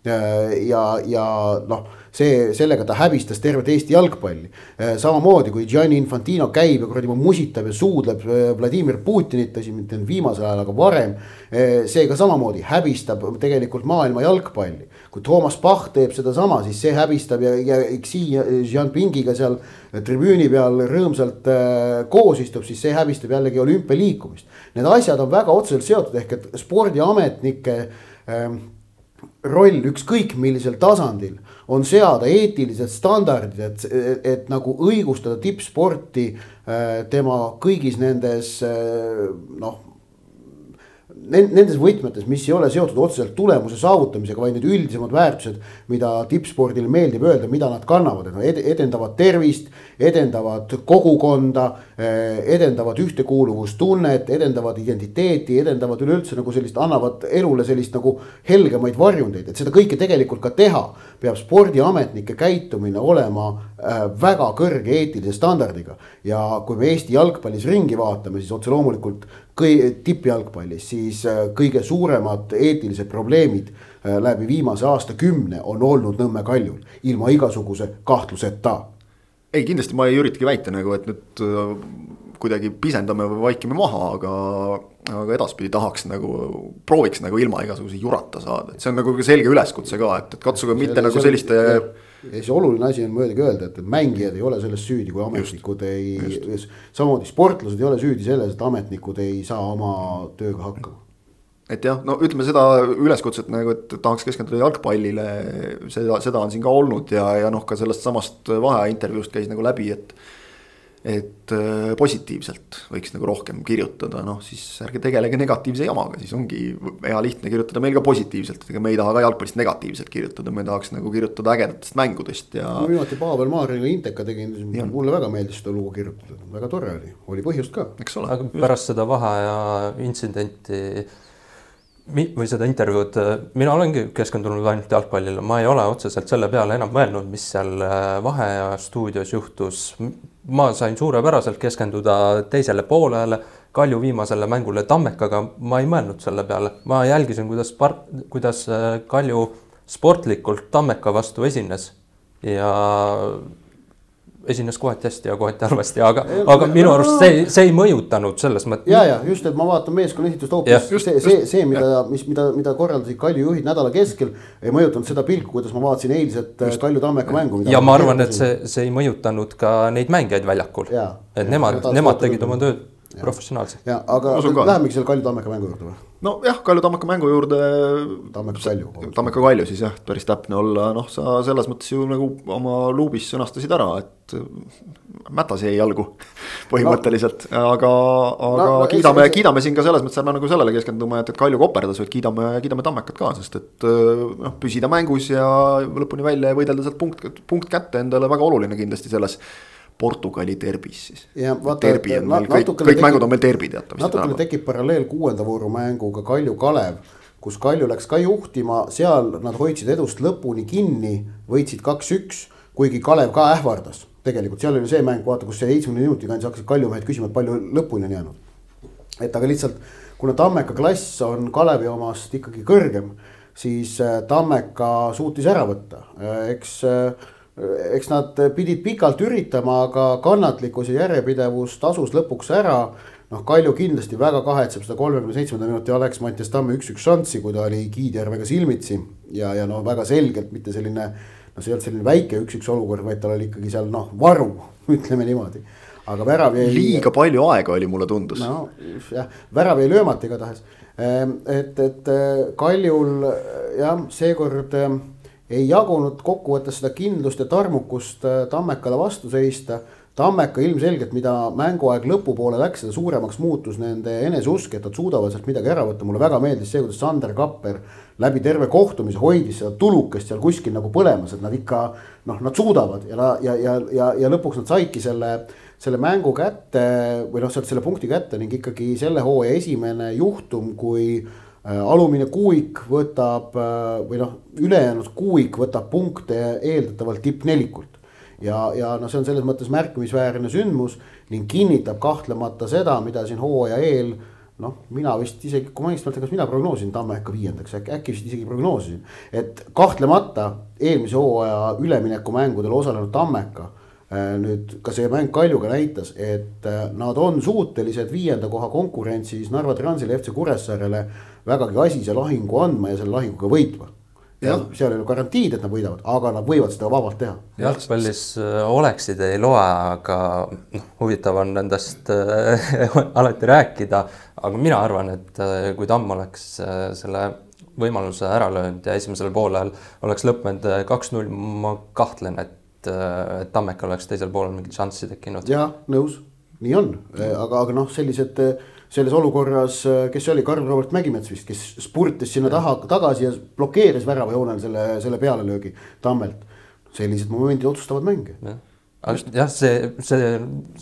ja, ja noh see, sellega ta häbistas tervet Eesti jalgpalli. Äh, samamoodi kui Gianni Infantino käib ja kuradi musitab ja suudleb äh, Vladimir Putinit, tõsi, mitte nüüd viimasel ajal, aga varem. Äh, see ka samamoodi häbistab tegelikult maailma jalgpalli. kui Toomas Pahh teeb sedasama, siis see häbistab ja, ja Xi Jinpingiga seal tribüüni peal rõõmsalt koos istub, siis see häbistab jällegi olümpialiikumist. Need asjad on väga otseselt seotud, ehk et spordiametnike ähm, roll ükskõik millisel tasandil on seada eetilised standardid, et, et, et nagu õigustada tippsporti äh, tema kõigis nendes äh, noh nendes võtmetes, mis ei ole seotud otseselt tulemuse saavutamisega, vaid need üldisemad väärtused, mida tippspordile meeldib öelda, mida nad kannavad, et nad edendavad tervist, edendavad kogukonda, eh, edendavad ühtekuuluvustunnet, edendavad identiteeti, edendavad üleüldse nagu sellist, annavad elule sellist nagu helgemaid varjundeid, et seda kõike tegelikult ka teha, peab spordiametnike käitumine olema äh, väga kõrge eetilise standardiga. ja kui me Eesti jalgpallis ringi vaatame, siis otse loomulikult kõi-, tippjalgpallis, siis äh, kõige suuremad eetilised probleemid äh, läbi viimase aastakümne on olnud Nõmme Kaljul, ilma igasuguse kahtluseta. ei, kindlasti ma ei üritagi väita nagu, et nüüd äh, kuidagi pisendame või vaikime maha, aga, aga edaspidi tahaks nagu, prooviks nagu ilma igasuguse jurata saada, et see on nagu selge üleskutse ka, et, et katsuge mitte nagu selliste ja see oluline asi on muidugi öelda, et, et mängijad ei ole selles süüdi, kui ametnikud just, ei, samamoodi sportlased ei ole süüdi selles, et ametnikud ei saa oma tööga hakkama. et jah, no ütleme seda üleskutset nagu, et tahaks keskenduda jalgpallile, seda, seda on siin ka olnud ja, ja noh, ka sellest samast vaheaja intervjuust käis nagu läbi, et et äh, positiivselt võiks nagu rohkem kirjutada, noh siis ärge tegelege negatiivse jamaga, siis ongi hea lihtne kirjutada meil ka positiivselt, ega me ei taha ka jalgpallist negatiivselt kirjutada, me tahaks nagu kirjutada ägedatest mängudest ja. no viimati Pavel Maarjaga Inteka tegin, mulle väga meeldis seda lugu kirjutada, väga tore oli, oli põhjust ka. eks ole. aga pärast seda vaheaja intsidenti või seda intervjuud, mina olengi keskendunud ainult jalgpallile, ma ei ole otseselt selle peale enam mõelnud, mis seal äh, vaheaja stuudios juhtus. Ma sain suurepäraselt keskenduda teisele poolele, Kalju viimasele mängule Tammekaga, ma ei mõelnud selle peale, ma jälgisin, kuidas, kuidas äh, Kalju sportlikult Tammeka vastu esines. Ja esines kohati hästi ja kohati halvasti, aga, aga minu arust see, see ei mõjutanud selles mõttes. ja, ja just, et ma vaatan meeskonna esitust hoopis see, see, see, mida, mis, mida, mida korraldasid Kalju juhid nädala keskel. ei mõjutanud seda pilku, kuidas ma vaatasin eilset äh, Kalju Tammeka mängu. ja ma arvan, et see, see ei mõjutanud ka neid mängijaid väljakul. et nemad, nemad tegid oma tööd professionaalselt. ja, aga lähemegi selle Kalju Tammeka mängu juurde või? nojah, Kalju Tammeka mängu juurde. Tammeka Kalju. Tammeka Kalju siis jah, päris täpne olla, noh, sa selles mõttes ju nagu oma luubis sõnastasid ära, et mätas jäi jalgu põhimõtteliselt no., aga, aga no, no, kiidame, kiidame siin ka selles mõttes ärme nagu sellele keskendume, et, et Kalju koperdas, vaid kiidame, kiidame Tammekat ka, sest et noh, püsida mängus ja lõpuni välja ja võidelda sealt punkt, punkt kätte endale väga oluline kindlasti selles Portugali derbis siis. derbi on meil kõik, kõik tekib, mängud on meil derbi teatavasti. natukene tekib paralleel kuuenda vooru mänguga Kalju Kalev, kus Kalju läks ka juhtima, seal nad hoidsid edust lõpuni kinni, võitsid kaks-üks, kuigi Kalev ka ähvardas. tegelikult seal oli see mäng, vaata, kus see seitsmekümne minuti kandis hakkasid Kalju mehed küsima, et palju lõpuni on jäänud. et aga lihtsalt, kuna Tammeka klass on Kalevi omast ikkagi kõrgem siis Tammeka suutis ära võtta, eks eks nad pidid pikalt üritama, aga kannatlikkus ja järjepidevus tasus lõpuks ära noh, Kalju kindlasti väga kahetseb seda kolmekümne seitsmenda minuti Alex Mattias Tamme üks-üks šanssi, kui ta oli Kiidjärvega silmitsi ja, ja no väga selgelt mitte selline. no see ei olnud selline väike üks-üks olukord, vaid tal oli ikkagi seal noh, varu, ütleme niimoodi. aga värav jäi. liiga palju aega oli, mulle tundus. no jah, värav jäi löömata igatahes. Ehm, et, et Kaljul jah, seekord ehm, ei jagunud kokkuvõttes seda kindlust ja tarmukust Tammekale vastu seista. Tammeka ilmselgelt, mida mänguaeg lõpupoole läks, seda suuremaks muutus nende eneseusk, et nad suudavad sealt midagi ära võtta, mulle väga meeldis see, kuidas Sander Kapper läbi terve kohtumise hoidis seda tulukest seal kuskil nagu põlemas, et nad ikka noh, nad suudavad ja, ja, ja, ja, ja lõpuks nad saidki selle, selle mängu kätte või noh, sealt selle punkti kätte ning ikkagi selle hooaja esimene juhtum, kui äh, alumine kuuik võtab äh, või noh, ülejäänud kuuik võtab punkte eeldatavalt tippnelikult ja, ja noh, see on selles mõttes märkimisväärne sündmus ning kinnitab kahtlemata seda, mida siin hooaja eel noh, mina vist isegi, kui ma õigesti mäletan, kas mina prognoosisin Tammeka viiendaks, äkki, äkki vist isegi prognoosisin. et kahtlemata eelmise hooaja üleminekumängudel osalenud Tammeka äh, nüüd ka see mäng Kaljuga näitas, et äh, nad on suutelised viienda koha konkurentsis Narva Transile, FC Kuressaarele vägagi asise lahingu andma ja selle lahinguga võitma ja seal ei ole garantiid, et nad võidavad, aga nad võivad seda vabalt teha. jalgpallis äh, oleksid ei loe, aga noh, huvitav on nendest äh, alati rääkida. aga mina arvan, et äh, kui Tamm oleks selle võimaluse ära löönud ja esimesel poolel oleks lõppenud kaks-null, ma kahtlen, et, et Tammekal oleks teisel poolel mingit šanssi tekkinud. ja nõus, nii on, aga, aga noh, sellised selles olukorras, kes see oli, Karl-Robert Mägimets vist, kes spurtis sinna taha tagasi ja blokeeris väravajoonel selle, selle pealelöögi Tammelt. sellised momendid otsustavad mänge ja jah, see, see,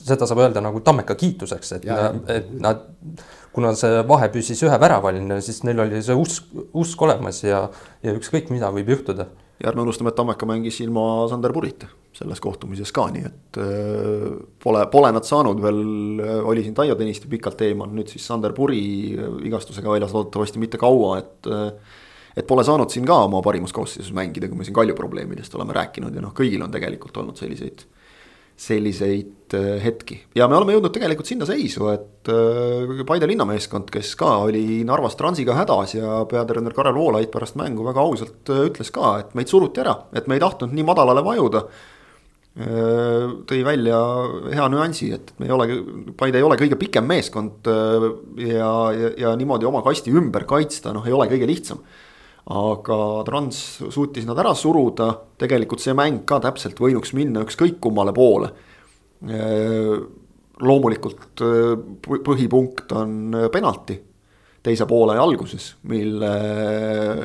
seda saab öelda nagu Tammeka kiituseks, et, et nad, kuna see vahe püsis ühe väravaline, siis neil oli see usk, usk olemas ja, ja ükskõik mida võib juhtuda. ja ärme unustame, et Tammeka mängis ilma Sander Purita selles kohtumises ka, nii et äh, pole, pole nad saanud veel, äh, oli siin Taio Tõniste pikalt eemal, nüüd siis Sander Puri äh, vigastusega väljas loodetavasti mitte kaua, et et pole saanud siin ka oma parimas koosseisus mängida, kui me siin Kalju probleemidest oleme rääkinud ja noh, kõigil on tegelikult olnud selliseid selliseid hetki. Ja me oleme jõudnud tegelikult sinna seisu, et Paide linnameeskond, kes ka oli Narvas Transiga hädas ja peatreener Karel Voolaid pärast mängu väga ausalt ütles ka, et meid suruti ära, et me ei tahtnud nii madalale vajuda. Äh, tõi välja hea nüansi, et me ei ole, Paide ei ole kõige pikem meeskond äh, ja, ja, ja niimoodi oma kasti ümber kaitsta, noh, ei ole kõige lihtsam. aga Trans suutis nad ära suruda, tegelikult see mäng ka täpselt võinuks minna ükskõik kummale poole. Äh, loomulikult põhipunkt on penalti teise poole alguses, mille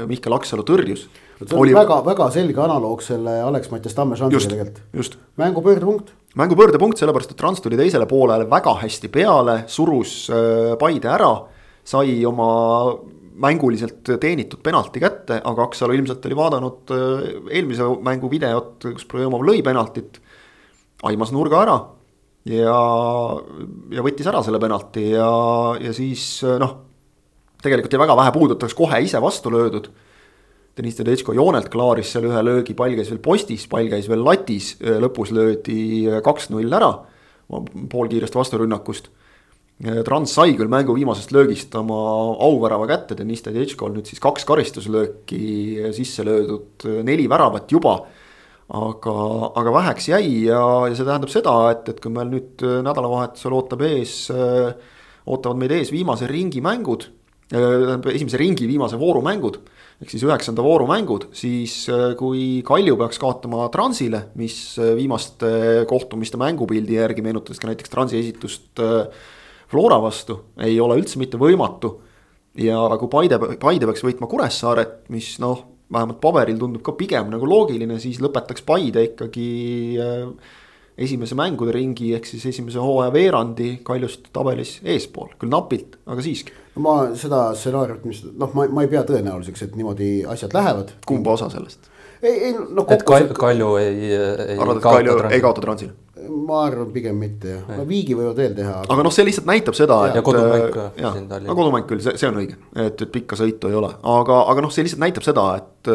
Mihkel Aksalu tõrjus see oli väga-väga selge analoog selle Alex Mattias Tamme šansiga tegelikult. mängu pöördepunkt. mängu pöördepunkt, sellepärast et Trans tuli teisele poolele väga hästi peale, surus äh, Paide ära, sai oma mänguliselt teenitud penalti kätte, aga Aksalu ilmselt oli vaadanud äh, eelmise mängu videot, kus Projomov lõi penaltit. aimas nurga ära ja, ja võttis ära selle penalti ja, ja siis äh, noh. tegelikult jäi väga vähe puudu, et oleks kohe ise vastu löödud Deniss Tedesco joonelt klaaris seal ühe löögi, pall käis veel postis, pall käis veel latis, lõpus löödi kaks-null ära poolkiirest vasturünnakust. Trans sai küll mängu viimasest löögist oma auvärava kätte, Deniss Tedescol nüüd siis kaks karistuslööki sisse löödud, neli väravat juba. aga, aga väheks jäi ja, ja see tähendab seda, et, et kui meil nüüd nädalavahetusel ootab ees, ootavad meid ees viimase ringi mängud, tähendab esimese ringi viimase vooru mängud ehk siis üheksanda vooru mängud, siis äh, kui Kalju peaks kaotama Transile, mis äh, viimaste kohtumiste mängupildi järgi meenutas ka näiteks Transi esitust äh, Flora vastu, ei ole üldse mitte võimatu. ja kui Paide, Paide peaks võitma Kuressaaret, mis noh, vähemalt paberil tundub ka pigem nagu loogiline, siis lõpetaks Paide ikkagi esimese mängude ringi ehk siis esimese hooaja veerandi Kaljust tabelis eespool, küll napilt, aga siiski ma seda stsenaariumit, mis noh, ma, ma ei pea tõenäoliseks, et niimoodi asjad lähevad. kumba osa sellest? ei, ei no. et Kalju, Kalju ei, ei. arvad, et Kalju ei kaota Transile? ma arvan pigem mitte jah, no Viigi võivad veel teha. aga noh, see lihtsalt näitab seda, et. ja kodumäng ka. jah, no kodumäng küll, see, see on õige, et, et pikka sõitu ei ole, aga, aga noh, see lihtsalt näitab seda, et,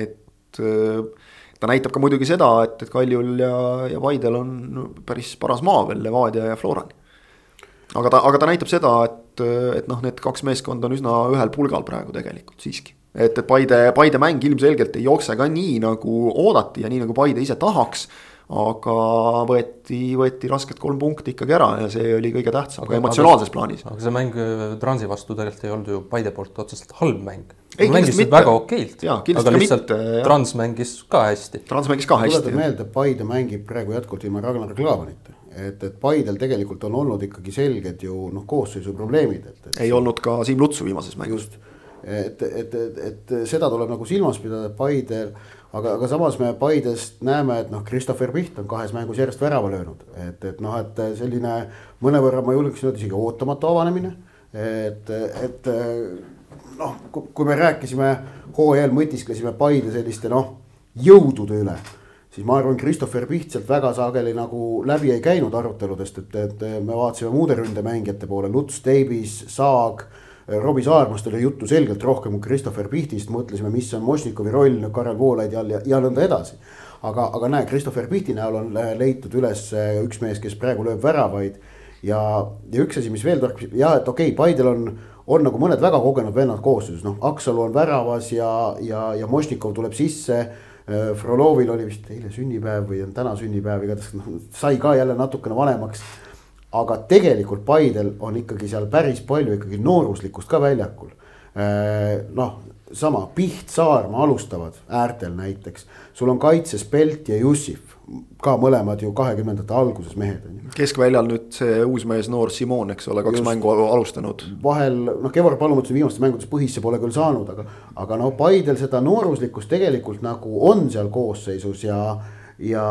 et ta näitab ka muidugi seda, et, et Kaljul ja, ja Paidel on päris paras maa veel Levadia ja Florani. aga ta, aga ta näitab seda, et, et noh, need kaks meeskonda on üsna ühel pulgal praegu tegelikult siiski. et, et Paide, Paide mäng ilmselgelt ei jookse ka nii, nagu oodati ja nii, nagu Paide ise tahaks aga võeti, võeti raskelt kolm punkti ikkagi ära ja see oli kõige tähtsam ka emotsionaalses plaanis. aga see mäng äh, Transi vastu tegelikult ei olnud ju Paide poolt otseselt halb mäng. Mängisid väga okeilt, aga lihtsalt mitte, Trans mängis ka hästi. Trans mängis ka hästi. tuletan meelde, Paide mängib praegu jätkuvalt ilma Ragnar Klavanita et, et Paidel tegelikult on olnud ikkagi selged ju noh, koosseisu probleemid, et, et. ei olnud ka Siim Lutsu viimases mängus. just, et, et, et, et seda tuleb nagu silmas pidada, et Paidel aga, aga samas me Paidest näeme, et noh, Christopher Piht on kahes mängus järjest värava löönud, et, et noh, et selline mõnevõrra ma julgeksin öelda isegi ootamatu avanemine. et, et noh, kui me rääkisime hooajal mõtisklesime Paide selliste noh, jõudude üle siis ma arvan, Christopher Piht sealt väga sageli nagu läbi ei käinud aruteludest, et, et me vaatasime muude ründemängijate poole, Luts, Davis, Saag Robbie Saarmast oli juttu selgelt rohkem kui Christopher Pihtist, mõtlesime, mis on Mošnikovi roll Karel Voolaidi all ja, ja nõnda edasi. aga, aga näe, Christopher Pihti näol on leitud üles üks mees, kes praegu lööb väravaid. ja, ja üks asi, mis veel torkis, jah, et okei okay,, Paidel on, on nagu mõned väga kogenud vennad koosseisus, noh, Aksalu on väravas ja, ja, ja Mošnikov tuleb sisse. Frolovil oli vist eile sünnipäev või on täna sünnipäev, igatahes noh, sai ka jälle natukene vanemaks. Aga tegelikult Paidel on ikkagi seal päris palju ikkagi nooruslikkust ka väljakul. Äh, noh, sama Piht, Saarma alustavad äärtel näiteks, sul on kaitses Pelt ja Jussif, ka mõlemad ju kahekümnendate alguses mehed on ju. keskväljal nüüd see uus mees, noor Simon, eks ole, kaks Just, mängu alustanud. vahel noh, Kevvar Palumets viimastes mängudes põhisse pole küll saanud, aga, aga no Paidel seda nooruslikkust tegelikult nagu on seal koosseisus ja, ja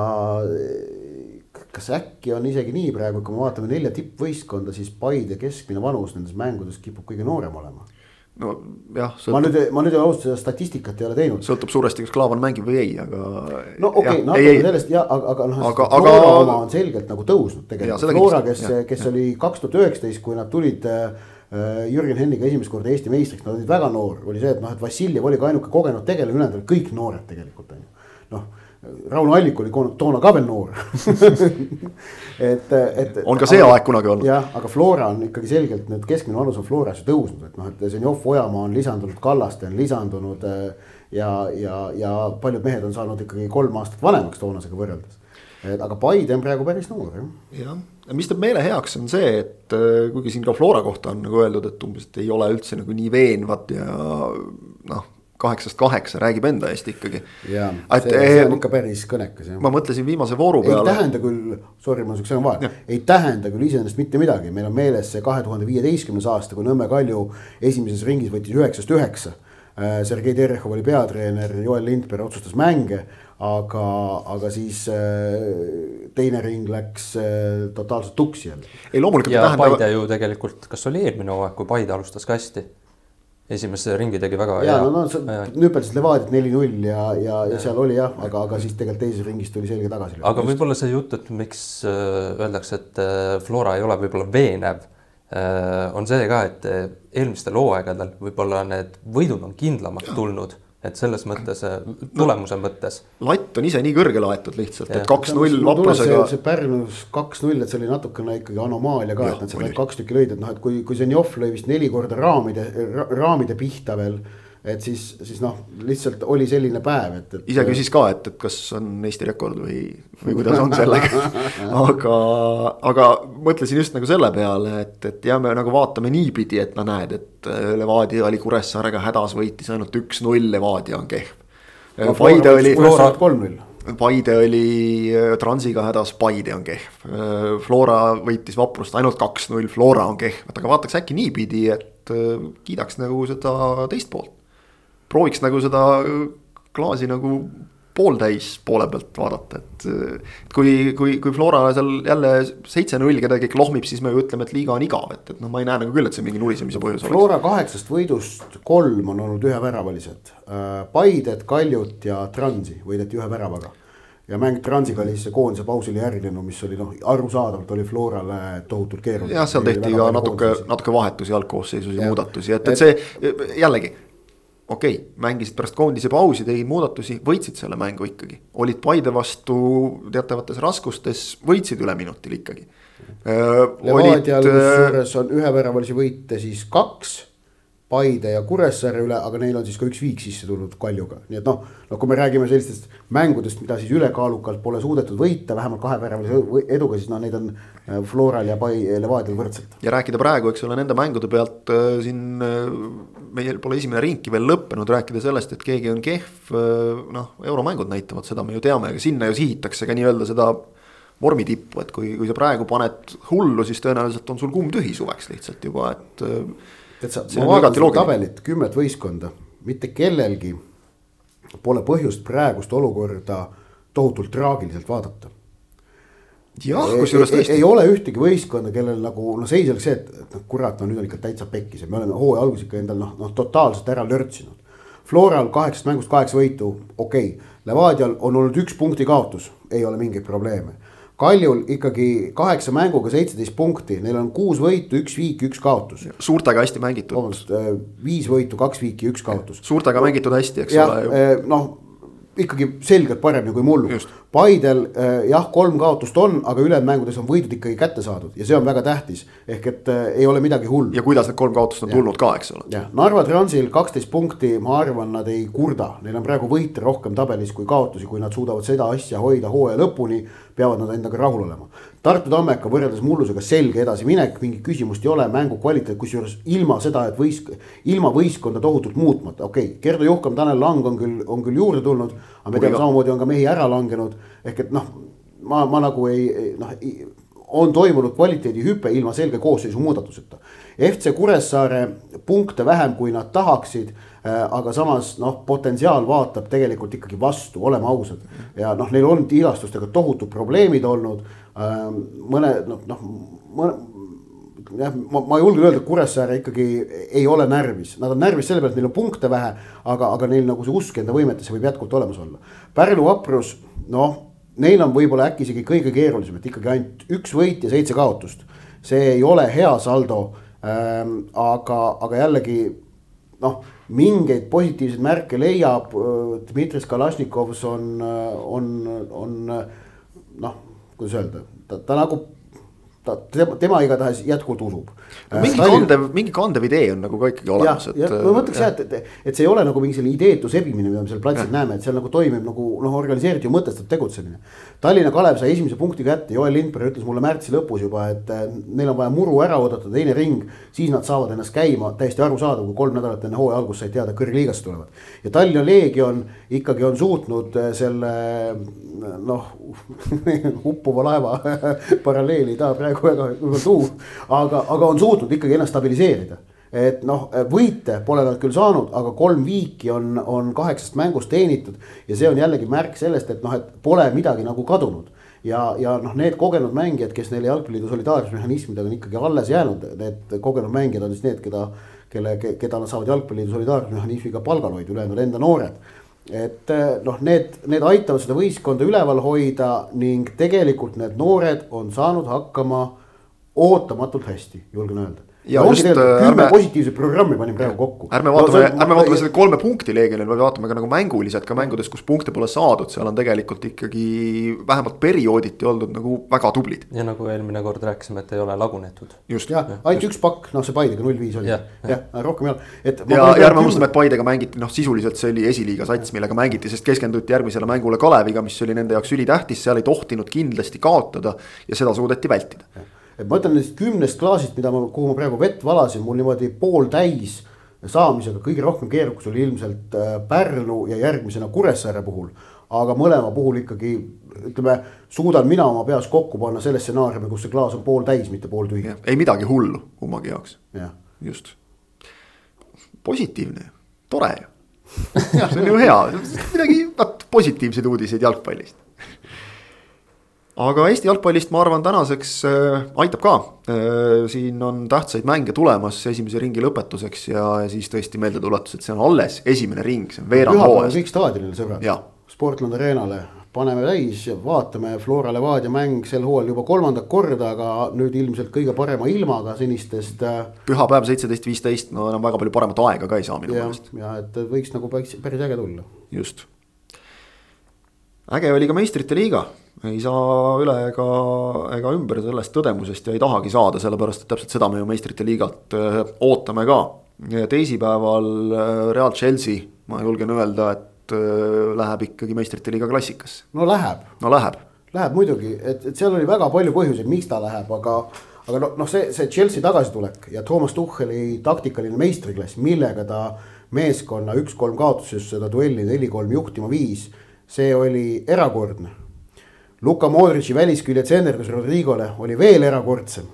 kas äkki on isegi nii praegu, kui me vaatame nelja tippvõistkonda, siis Paide keskmine vanus nendes mängudes kipub kõige noorem olema nojah. ma nüüd, ma nüüd ausalt seda statistikat ei ole teinud. sõltub suuresti, kas Klaavan mängib või ei, aga. no okei okay,, natuke sellest ja, aga, aga noh, Flora aga... oma on selgelt nagu tõusnud tegelikult. Flora, kes, kes oli kaks tuhat üheksateist, kui nad tulid äh, Jürgen Henniga esimest korda Eesti meistriks, nad olid väga noor, oli see, et noh, et Vassiljev oli ka ainuke kogenud tegelane, ülejäänud olid kõik noored tegelikult on ju. Rauno Allik oli toona ka veel noor et, et. on ka see aga, aeg kunagi olnud. jah, aga Flora on ikkagi selgelt nüüd keskmine vanus on Floras ju tõusnud, et noh, et Zenjov Ojamaa on lisandunud, Kallaste on lisandunud. Eh, ja, ja, ja paljud mehed on saanud ikkagi kolm aastat vanemaks toonasega võrreldes. et aga Paide on praegu päris noor jah. jah, mis teeb meele heaks, on see, et eh, kuigi siin ka Flora kohta on nagu öeldud, et umbes, et ei ole üldse nagu nii veenvad ja noh kaheksast kaheksa räägib enda eest ikkagi. jaa, see, see on ikka päris kõnekas jah. ma mõtlesin viimase vooru peale. ei tähenda küll, sorry, ma siukse vahele, ei tähenda küll iseenesest mitte midagi, meil on meeles see kahe tuhande viieteistkümnes aasta, kui Nõmme Kalju esimeses ringis võttis üheksast üheksa. Äh, Sergei Terehov oli peatreener, Joel Lindberg otsustas mänge, aga, aga siis äh, teine ring läks äh, totaalselt tuksi jälle. ei loomulikult. ja tähendab... Paide ju tegelikult, kas oli eelmine hooaeg, kui Paide alustas ka hästi esimese ringi tegi väga ja, hea. no, no sa nüpeldasid Levadiat neli-null ja, ja, ja seal oli jah, aga, aga siis tegelikult teises ringis tuli selge tagasi. aga võib-olla see jutt, et miks äh, öeldakse, et äh, Flora ei ole võib-olla veenev äh,, on see ka, et eelmistel hooaegadel võib-olla need võidud on kindlamaks tulnud et selles mõttes, äh, tulemuse mõttes. latt on ise nii kõrgele aetud lihtsalt, et kaks-null vaprusega. see Pärnus kaks-null, et see oli natukene ikkagi anomaalia ka, et nad seal kaks tükki lõid, et noh, et kui, kui Zenjov lõi vist neli korda raamide ra,, raamide pihta veel et siis, siis noh, lihtsalt oli selline päev, et, et. ise küsis ka, et, et kas on Eesti rekord või, või kuidas on sellega aga, aga mõtlesin just nagu selle peale, et, et jääme nagu vaatame niipidi, et no näed, et äh, Levadia oli Kuressaarega hädas, võitis ainult üks-null, Levadia on kehv. Paide oli. kolm-null. Paide oli äh, Transiga hädas, Paide on kehv. Äh, Flora võitis Vaprust ainult kaks-null, Flora on kehv, et aga vaataks äkki niipidi, et kiidaks nagu seda teist poolt prooviks nagu seda klaasi nagu pooltäis poole pealt vaadata, et. kui, kui, kui Flora seal jälle seitse-null kedagi klohmib, siis me ju ütleme, et liiga on igav, et, et noh, ma ei näe nagu küll, et see mingi nulisemise põhjus oleks. Flora kaheksast võidust kolm on olnud üheväravalised. Paidet, Kaljut ja Transi võideti ühe väravaga. ja mäng Transiga oli siis see koondise pausile järgnenud, mis oli noh, arusaadavalt oli Florale tohutult keeruline. jah, seal tehti ka natuke, natuke vahetusi algkoosseisus ja muudatusi, et, et see jällegi okei okay,, mängisid pärast koondise pausi, tegid muudatusi, võitsid selle mängu ikkagi. olid Paide vastu teatavates raskustes, võitsid üleminutil ikkagi. Levadial kusjuures on üheväravalisi võite siis kaks Paide ja Kuressaare üle, aga neil on siis ka üks viik sisse tulnud Kaljuga, nii et noh, noh, kui me räägime sellistest mängudest, mida siis ülekaalukalt pole suudetud võita, vähemalt kaheväravalise eduga, siis noh, neid on äh, Floral ja Pai-, Levadial võrdselt. ja rääkida praegu, eks ole, nende mängude pealt äh, siin äh, meil pole esimene ringki veel lõppenud, rääkida sellest, et keegi on kehv, noh, euromängud näitavad seda, me ju teame, aga sinna ju sihitakse ka nii-öelda seda vormi tippu, et kui, kui sa praegu paned hullu, siis tõenäoliselt on sul kumm tühi suveks lihtsalt juba, et tead sa, ma vaatan tabelit, kümmet võistkonda, mitte kellelgi pole põhjust praegust olukorda tohutult traagiliselt vaadata. jah, kusjuures tõesti. ei ole ühtegi võistkonda, kellel nagu noh, seis oleks see, et, et noh, kurat, no nüüd on ikka täitsa pekkis ja me oleme hooaja alguses ikka endal noh, noh totaalselt ära lörtsinud. Floral kaheksast mängust kaheksa võitu, okei okay., Levadial on olnud üks punkti kaotus, ei ole mingeid probleeme Kaljul ikkagi kaheksa mänguga seitseteist punkti, neil on kuus võitu, üks viik, üks kaotus. suurtega hästi mängitud. vabandust, äh, viis võitu, kaks viiki, üks kaotus. suurtega mängitud hästi, eks ja, ole. Äh, noh, ikkagi selgelt paremini kui mullu. Paidel äh, jah, kolm kaotust on, aga ülejäänud mängudes on võidud ikkagi kätte saadud ja see on väga tähtis. ehk et äh, ei ole midagi hullu. ja kuidas need kolm kaotust on ja. tulnud ka, eks ole. jah, Narva Transil kaksteist punkti, ma arvan, nad ei kurda, neil on praegu võite rohkem tabelis kui kaotusi, kui nad suudavad seda asja hoida hooaja lõpuni peavad nad endaga rahul olema. Tartu Tammeka võrreldes mullusega selge edasiminek, mingit küsimust ei ole, mängu kvaliteet, kusjuures ilma seda, et võis, ilma võistkonda tohutult muutmata, okei okay,, Gerdo Juhkam, Tanel Lang on küll, on küll juurde tulnud. aga me teame, samamoodi on ka mehi ära langenud, ehk et noh, ma, ma nagu ei noh on toimunud kvaliteedihüpe ilma selge koosseisu muudatuseta. FC Kuressaare punkte vähem, kui nad tahaksid aga samas noh, potentsiaal vaatab tegelikult ikkagi vastu, oleme ausad. ja noh, neil on tilastustega tohutud probleemid olnud. Ähm, mõne noh, noh mõne jah, ma, ma julgen öelda, et Kuressaare ikkagi ei ole närvis, nad on närvis selle pealt, et neil on punkte vähe, aga, aga neil nagu see usk enda võimetesse võib jätkuvalt olemas olla. Pärnu vaprus, noh, neil on võib-olla äkki isegi kõige keerulisem, et ikkagi ainult üks võit ja seitse kaotust. see ei ole hea saldo ähm,, aga, aga jällegi noh mingeid positiivseid märke leiab. Dmitri Kalašnikovs on, on, on noh, kuidas öelda, ta, ta nagu ta, tema, tema igatahes jätkuvalt usub. Mingi Stalin... kandev, mingi kandev idee on nagu ka ikkagi olemas. ja ma mõtleks jah, et, et, et see ei ole nagu mingi selline ideetu sebimine, mida me seal platsil näeme, et seal nagu toimib nagu noh, organiseeritud ja mõtestatud tegutsemine. Tallinna Kalev sai esimese punkti kätte, Joel Lindberg ütles mulle märtsi lõpus juba, et neil on vaja muru ära oodata, teine ring. siis nad saavad ennast käima, täiesti arusaadav, kui kolm nädalat enne hooaja algust said teada, kõrgliigasse tulevad. ja Tallinna Leegion ikkagi on suutnud selle noh uppuva laeva paralleeli ei taha praegu väga tuua, aga, aga on suutnud ikkagi ennast stabiliseerida et noh, võite pole nad küll saanud, aga kolm viiki on, on kaheksast mängust teenitud. ja see on jällegi märk sellest, et noh, et pole midagi nagu kadunud. ja, ja noh, need kogenud mängijad, kes neile jalgpalliliidu solidaarsusmehhanismidega on ikkagi alles jäänud, need kogenud mängijad on siis need, keda, kelle, keda nad saavad jalgpalliliidu solidaarsusmehhanismiga palgal hoida, ülejäänud on enda noored et noh, need, need aitavad seda võistkonda üleval hoida ning tegelikult need noored on saanud hakkama ootamatult hästi, julgen öelda ja no, just kümme ärme, positiivset programmi panin praegu kokku. ärme vaatame no,, ärme vaatame seda kolme punkti Leegionil, vaid vaatame ka nagu mänguliselt ka mängudes, kus punkte pole saadud, seal on tegelikult ikkagi vähemalt periooditi oldud nagu väga tublid. ja nagu eelmine kord rääkisime, et ei ole lagunetud. just. jah ja,, ainult just. üks pakk, noh, see Paidega null viis oli ja, ja. ja rohkem ei ole, et. ja, ja ärme unustame, et Paidega mängiti, noh, sisuliselt see oli esiliiga sats, millega mängiti, sest keskenduti järgmisele mängule Kaleviga, mis oli nende jaoks ülitähtis, seal ei tohtinud kindlasti kaotada ja seda suudeti vältida et ma ütlen nendest kümnest klaasist, mida ma, kuhu ma praegu vett valasin, mul niimoodi pooltäis saamisega kõige rohkem keerukas oli ilmselt äh, Pärnu ja järgmisena Kuressaare puhul. aga mõlema puhul ikkagi ütleme, suudan mina oma peas kokku panna selle stsenaariumi, kus see klaas on pooltäis, mitte pooltühi. ei midagi hullu kummagi jaoks. just, positiivne, tore ju see on ju hea, midagi, vaat positiivseid uudiseid jalgpallist aga Eesti jalgpallist ma arvan tänaseks äh, aitab ka äh,. siin on tähtsaid mänge tulemas esimese ringi lõpetuseks ja, ja siis tõesti meeldetuletus, et see on alles esimene ring, see on veerand hooajast. kõik staadionil sõbrad. ja, Sportland Arenale, paneme täis, vaatame Flora Levadia mäng sel hooajal juba kolmandat korda, aga nüüd ilmselt kõige parema ilmaga senistest. Äh, pühapäev seitseteist, viisteist, no enam väga palju paremat aega ka ei saa minu meelest. ja et võiks nagu päris, päris äge tulla. just. äge oli ka meistrite liiga, ei saa üle ega, ega ümber sellest tõdemusest ja ei tahagi saada, sellepärast et täpselt seda me ju meistrite liigalt äh, ootame ka. teisipäeval äh, Real Chelsea, ma julgen öelda, et Äh, läheb ikkagi meistrite liiga klassikasse. no läheb. no läheb. Läheb muidugi, et, et seal oli väga palju põhjuseid, miks ta läheb, aga aga noh, noh, see, see Chelsea tagasitulek ja Toomas Tuhheli taktikaline meistriklass, millega ta meeskonna üks-kolm kaotuses seda duelli neli-kolm juhtima viis, see oli erakordne. Luka Modritši väliskülje tsenderdus Rodrigole oli veel erakordsem.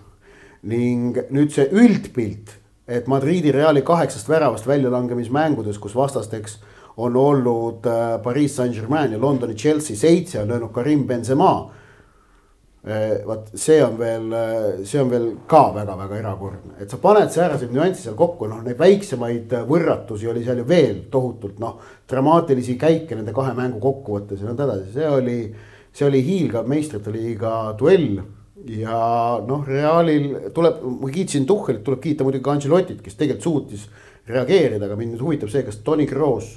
ning nüüd see üldpilt, et Madridi Reali kaheksast väravast väljalangemismängudes, kus vastasteks on olnud äh, Pariis Saint-Germain ja Londoni Chelsea, seitse on löönud Karim Benzema. Äh, vot see on veel, äh, see on veel ka väga-väga erakordne, et sa paned sääraseid nüansse seal kokku, noh, neid väiksemaid võrratusi oli seal ju veel tohutult, noh. dramaatilisi käike nende kahe mängu kokkuvõttes ja nõnda edasi, see oli, see oli hiilgav meistrite liiga duell ja noh, Realil tuleb, ma kiitsin Tuhhelit, tuleb kiita muidugi ka Ancelotit, kes tegelikult suutis reageerida, aga mind nüüd huvitab see, kas Toni Kroos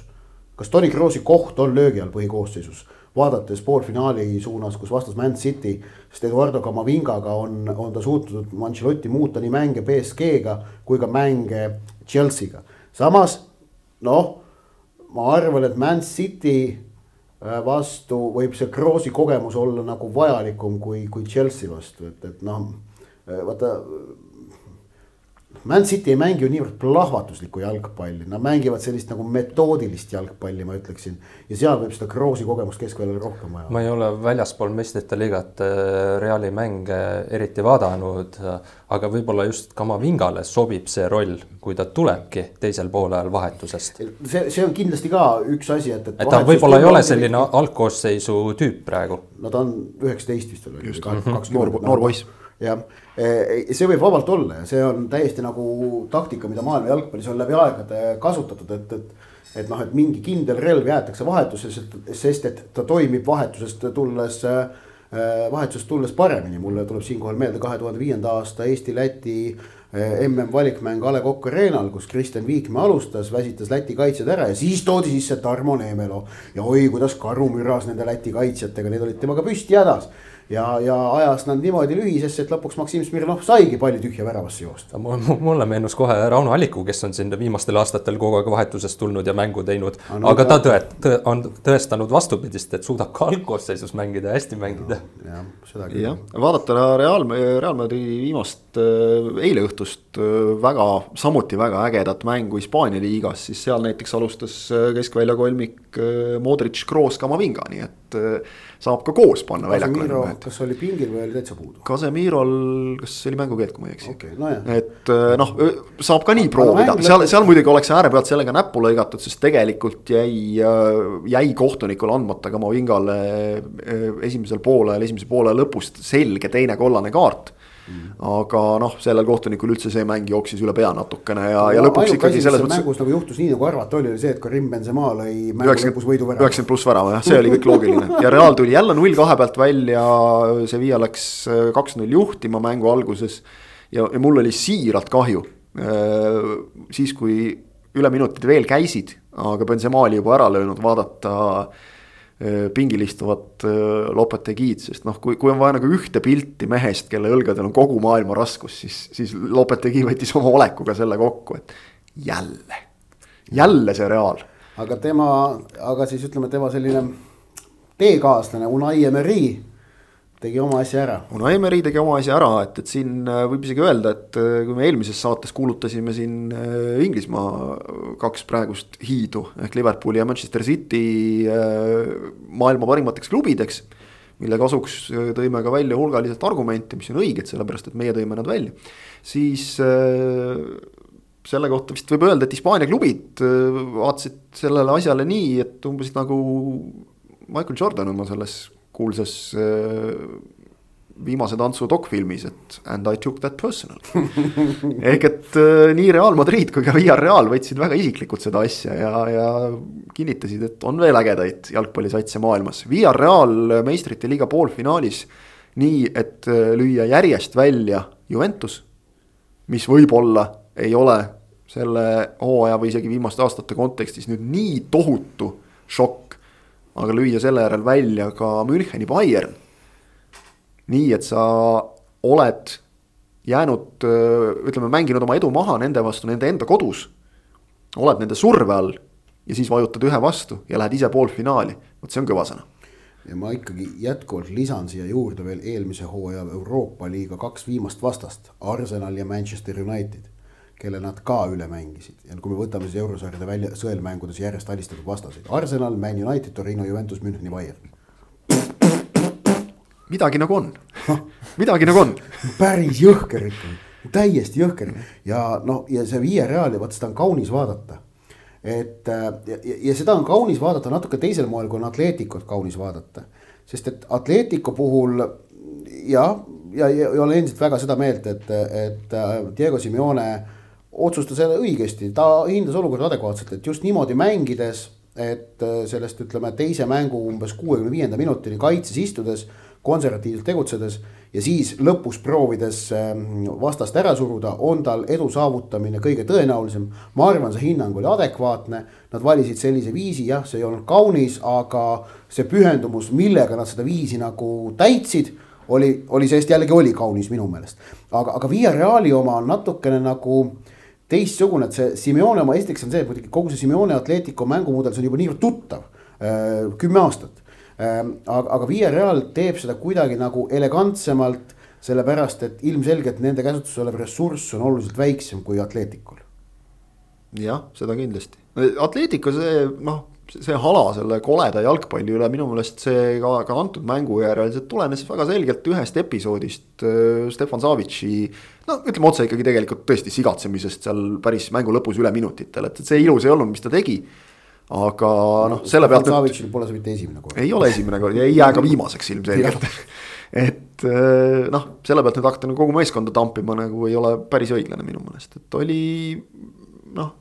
kas Toni Kroosi koht on löögi all põhikoosseisus, vaadates poolfinaali suunas, kus vastas Man City, sest Eduardo Camavingaga on, on ta suutnud Ancelotti muuta nii mänge BSG-ga kui ka mänge Chelsea'ga. samas noh, ma arvan, et Man City vastu võib see Kroosi kogemus olla nagu vajalikum kui, kui Chelsea vastu, et, et noh, äh, vaata Man City ei mängi ju niivõrd plahvatuslikku jalgpalli, nad mängivad sellist nagu metoodilist jalgpalli, ma ütleksin. ja seal võib seda Kroosi kogemust keskväljal rohkem vaja. ma ei ole väljaspool meistrite liigat äh, Reali mänge eriti vaadanud, aga võib-olla just Kamavingale sobib see roll, kui ta tulebki teisel poolajal vahetusest. see, see on kindlasti ka üks asi, et, et. et ta võib-olla ei ole selline algkoosseisu tüüp praegu. no ta on üheksateist vist veel. just, noor, noor poiss jah, see võib vabalt olla ja see on täiesti nagu taktika, mida maailma jalgpallis on läbi aegade kasutatud, et, et. et noh, et mingi kindel relv jäetakse vahetuses, sest et ta toimib vahetusest tulles, eh, vahetusest tulles paremini. mulle tuleb siinkohal meelde kahe tuhande viienda aasta Eesti-Läti mm valikmäng A Le Coq Arena'l, kus Kristjan Viikmäe alustas, väsitas Läti kaitsjad ära ja siis toodi sisse Tarmo Neemelo. ja oi, kuidas karu müras nende Läti kaitsjatega, need olid temaga püsti hädas ja, ja ajas nad niimoodi lühisesse, et lõpuks Maksim Smirnov saigi palli tühja väravasse joosta. mulle meenus kohe Rauno Alliku, kes on siin viimastel aastatel kogu aeg vahetusest tulnud ja mängu teinud ah, no,. aga ta tõet-, tõ, on tõestanud vastupidist, et suudab ka algkoosseisus mängida ja hästi mängida no,. jah, seda küll. jah, vaadata Real, Real Madridi viimast äh, eile õhtust äh, väga, samuti väga ägedat mängu Hispaania liigas, siis seal näiteks alustas äh, keskvälja kolmik Modric, Kroos, Kamavinga, nii et saab ka koos panna väljakule. kas oli pingil või oli täitsa puudu? Kasemirol, kas oli mängukeeld, kui ma ei eksi okay,. No et äh, noh, saab ka nii proovida, seal, seal muidugi oleks ääre pealt sellega näppu lõigatud, sest tegelikult jäi, äh, jäi kohtunikul andmata Kamavingale äh, esimesel poolel, esimese poole lõpust selge teine kollane kaart aga noh, sellel kohtunikul üldse see mäng jooksis üle pea natukene ja no,, ja lõpuks ikkagi selles mõttes. mängus nagu juhtus nii nagu arvata oli, oli see, et Karim Benzema lõi mängu lõpus võiduvärava. üheksakümmend pluss värava jah, see oli kõik loogiline ja Real tuli jälle null kahe pealt välja, Sevilla läks äh, kaks-null juhtima mängu alguses. ja, ja mul oli siiralt kahju, äh, siis kui üle minutid veel käisid, aga Benzema oli juba ära löönud, vaadata pingil istuvat äh, Lopetegiid, sest noh, kui, kui on vaja nagu ühte pilti mehest, kelle õlgadel on kogu maailma raskus, siis, siis Lopetegi võttis oma olekuga selle kokku, et jälle, jälle see Real. aga tema, aga siis ütleme, tema selline teekaaslane Unai Emery tegi oma asja ära. Unai Emery tegi oma asja ära, et, et siin äh, võib isegi öelda, et äh, kui me eelmises saates kuulutasime siin äh, Inglismaa kaks praegust hiidu ehk Liverpooli ja Manchester City maailma parimateks klubideks. mille kasuks tõime ka välja hulgaliselt argumente, mis on õiged, sellepärast et meie tõime nad välja, siis selle kohta vist võib öelda, et Hispaania klubid vaatasid sellele asjale nii, et umbes nagu Michael Jordan oma selles kuulsas äh, viimase tantsu dokfilmis, et and I took that personal ehk et äh, nii Real Madrid kui ka Villarreal võtsid väga isiklikult seda asja ja, ja kinnitasid, et on veel ägedaid jalgpallisatse maailmas. Villarreal meistrite liiga poolfinaalis nii, et äh, lüüa järjest välja Juventus, mis võib-olla ei ole selle hooaja või isegi viimaste aastate kontekstis nüüd nii tohutu šokk. Aga lüüa selle järel välja ka Müncheni Bayern. nii et sa oled jäänud, ütleme, mänginud oma edu maha nende vastu nende enda kodus. oled nende surve all ja siis vajutad ühe vastu ja lähed ise poolfinaali, vot see on kõva sõna ja ma ikkagi jätkuvalt lisan siia juurde veel eelmise hooaja Euroopa liiga kaks viimast vastast, Arsenal ja Manchester United kelle nad ka üle mängisid ja kui me võtame siis eurosarjade välja sõelmängudes järjest alistatud vastaseid, Arsenal, Man United, Torino, Juventus, Müncheni, Bayern. midagi nagu on midagi nagu on. päris jõhker ikkagi, täiesti jõhker ja noh, ja see Viie Reali, vaat seda on kaunis vaadata. et ja, ja, ja seda on kaunis vaadata natuke teisel moel, kui on Atleticot kaunis vaadata. sest et Atletico puhul jah, ja, ja, ja olen endiselt väga seda meelt, et, et äh, Diego Simeone otsustas jälle õigesti, ta hindas olukorda adekvaatselt, et just niimoodi mängides, et äh, sellest ütleme teise mängu umbes kuuekümne viienda minutini kaitses istudes, konservatiivselt tegutsedes ja siis lõpus proovides ähm, vastast ära suruda, on tal edu saavutamine kõige tõenäolisem. ma arvan, see hinnang oli adekvaatne, nad valisid sellise viisi, jah, see ei olnud kaunis, aga see pühendumus, millega nad seda viisi nagu täitsid oli, oli sellest jällegi oli kaunis minu meelest. aga, aga Via Reali oma on natukene nagu teistsugune, et see Simeone oma, esiteks on see, et muidugi kogu see Simeone Atletico mängumudel, see on juba niivõrd tuttav äh,, kümme aastat äh,. aga, aga Via Real teeb seda kuidagi nagu elegantsemalt, sellepärast et ilmselgelt nende käsutuses olev ressurss on oluliselt väiksem kui Atleticul. jah, seda kindlasti, Atletico see noh see hala selle koleda jalgpalli üle minu meelest see ka, ka antud mängu järel, see tulenes väga selgelt ühest episoodist äh, Stefan Savitsi. no ütleme otse ikkagi tegelikult tõesti sigatsemisest seal päris mängu lõpus üle minutitel, et, see ilus ei olnud, mis ta tegi. aga noh, selle pealt. Savitsil pole see mitte esimene kord. ei ole esimene kord ja ei jää ka viimaseks ilmselgelt et äh, noh, selle pealt nüüd hakata nagu kogu meeskonda tampima nagu ei ole päris õiglane minu meelest, et oli noh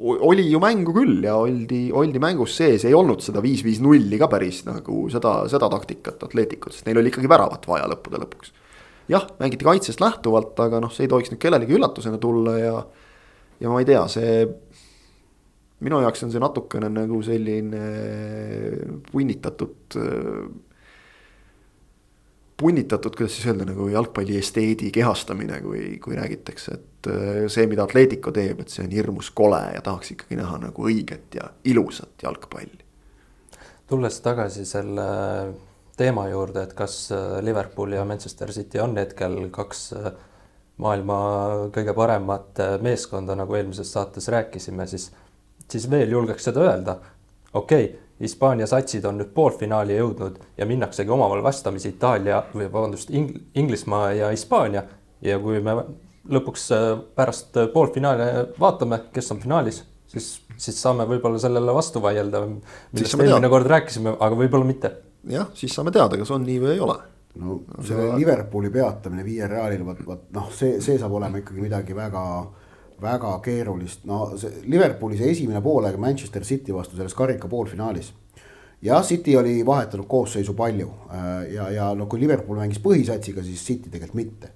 oli ju mängu küll ja oldi, oldi mängus sees, ei olnud seda viis-viis nulli ka päris nagu seda, seda taktikat Atleticut, sest neil oli ikkagi väravat vaja lõppude lõpuks. jah, mängiti kaitsest lähtuvalt, aga noh, see ei tohiks nüüd kellelegi üllatusena tulla ja, ja ma ei tea, see. minu jaoks on see natukene nagu selline punnitatud punnitatud, kuidas siis öelda, nagu jalgpalli esteedi kehastamine, kui, kui räägitakse, et äh, see, mida Atletico teeb, et see on hirmus kole ja tahaks ikkagi näha nagu õiget ja ilusat jalgpalli. tulles tagasi selle teema juurde, et kas äh, Liverpool ja Manchester City on hetkel kaks äh, maailma kõige paremat meeskonda, nagu eelmises saates rääkisime, siis, siis veel julgeks seda öelda. okei okay Hispaania satsid on nüüd poolfinaali jõudnud ja minnaksegi omavahel vastamisi Itaalia või vabandust Ing, Inglismaa ja Hispaania. ja kui me lõpuks äh, pärast poolfinaali vaatame, kes on finaalis, siis, siis saame võib-olla sellele vastu vaielda, millest eelmine kord rääkisime, aga võib-olla mitte. jah, siis saame teada, kas on nii või ei ole no see aga... Liverpooli peatamine Viie Realil, vot, vot noh, see, see saab olema ikkagi midagi väga väga keerulist, no see Liverpooli see esimene poolaeg Manchester City vastu selles karika poolfinaalis. jah, City oli vahetanud koosseisu palju äh, ja, ja no kui Liverpool mängis põhisatsiga, siis City tegelikult mitte.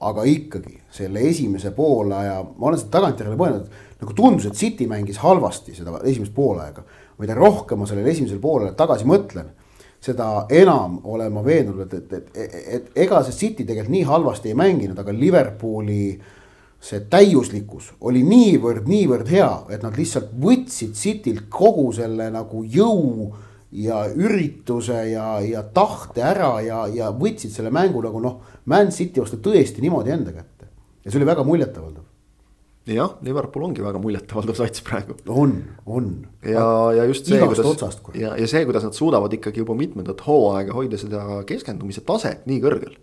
aga ikkagi selle esimese poolaja, ma olen seda tagantjärele mõelnud, nagu tundus, et City mängis halvasti seda esimest poolaega. mida rohkem ma sellele esimesele poolele tagasi mõtlen seda enam olen ma veendunud, et, et, et, et, ega see City tegelikult nii halvasti ei mänginud, aga Liverpooli äh, see täiuslikkus oli niivõrd, niivõrd hea, et nad lihtsalt võtsid Citylt kogu selle nagu jõu ja ürituse ja, ja tahte ära ja, ja võtsid selle mängu nagu noh, Man City vastu tõesti niimoodi enda kätte. ja see oli väga muljetavaldav. jah, Liverpool ongi väga muljetavaldav sats praegu. on, on. ja, ja just see, kuidas, ja, ja see, kuidas nad suudavad ikkagi juba mitmendat hooaega hoida seda keskendumise taset nii kõrgel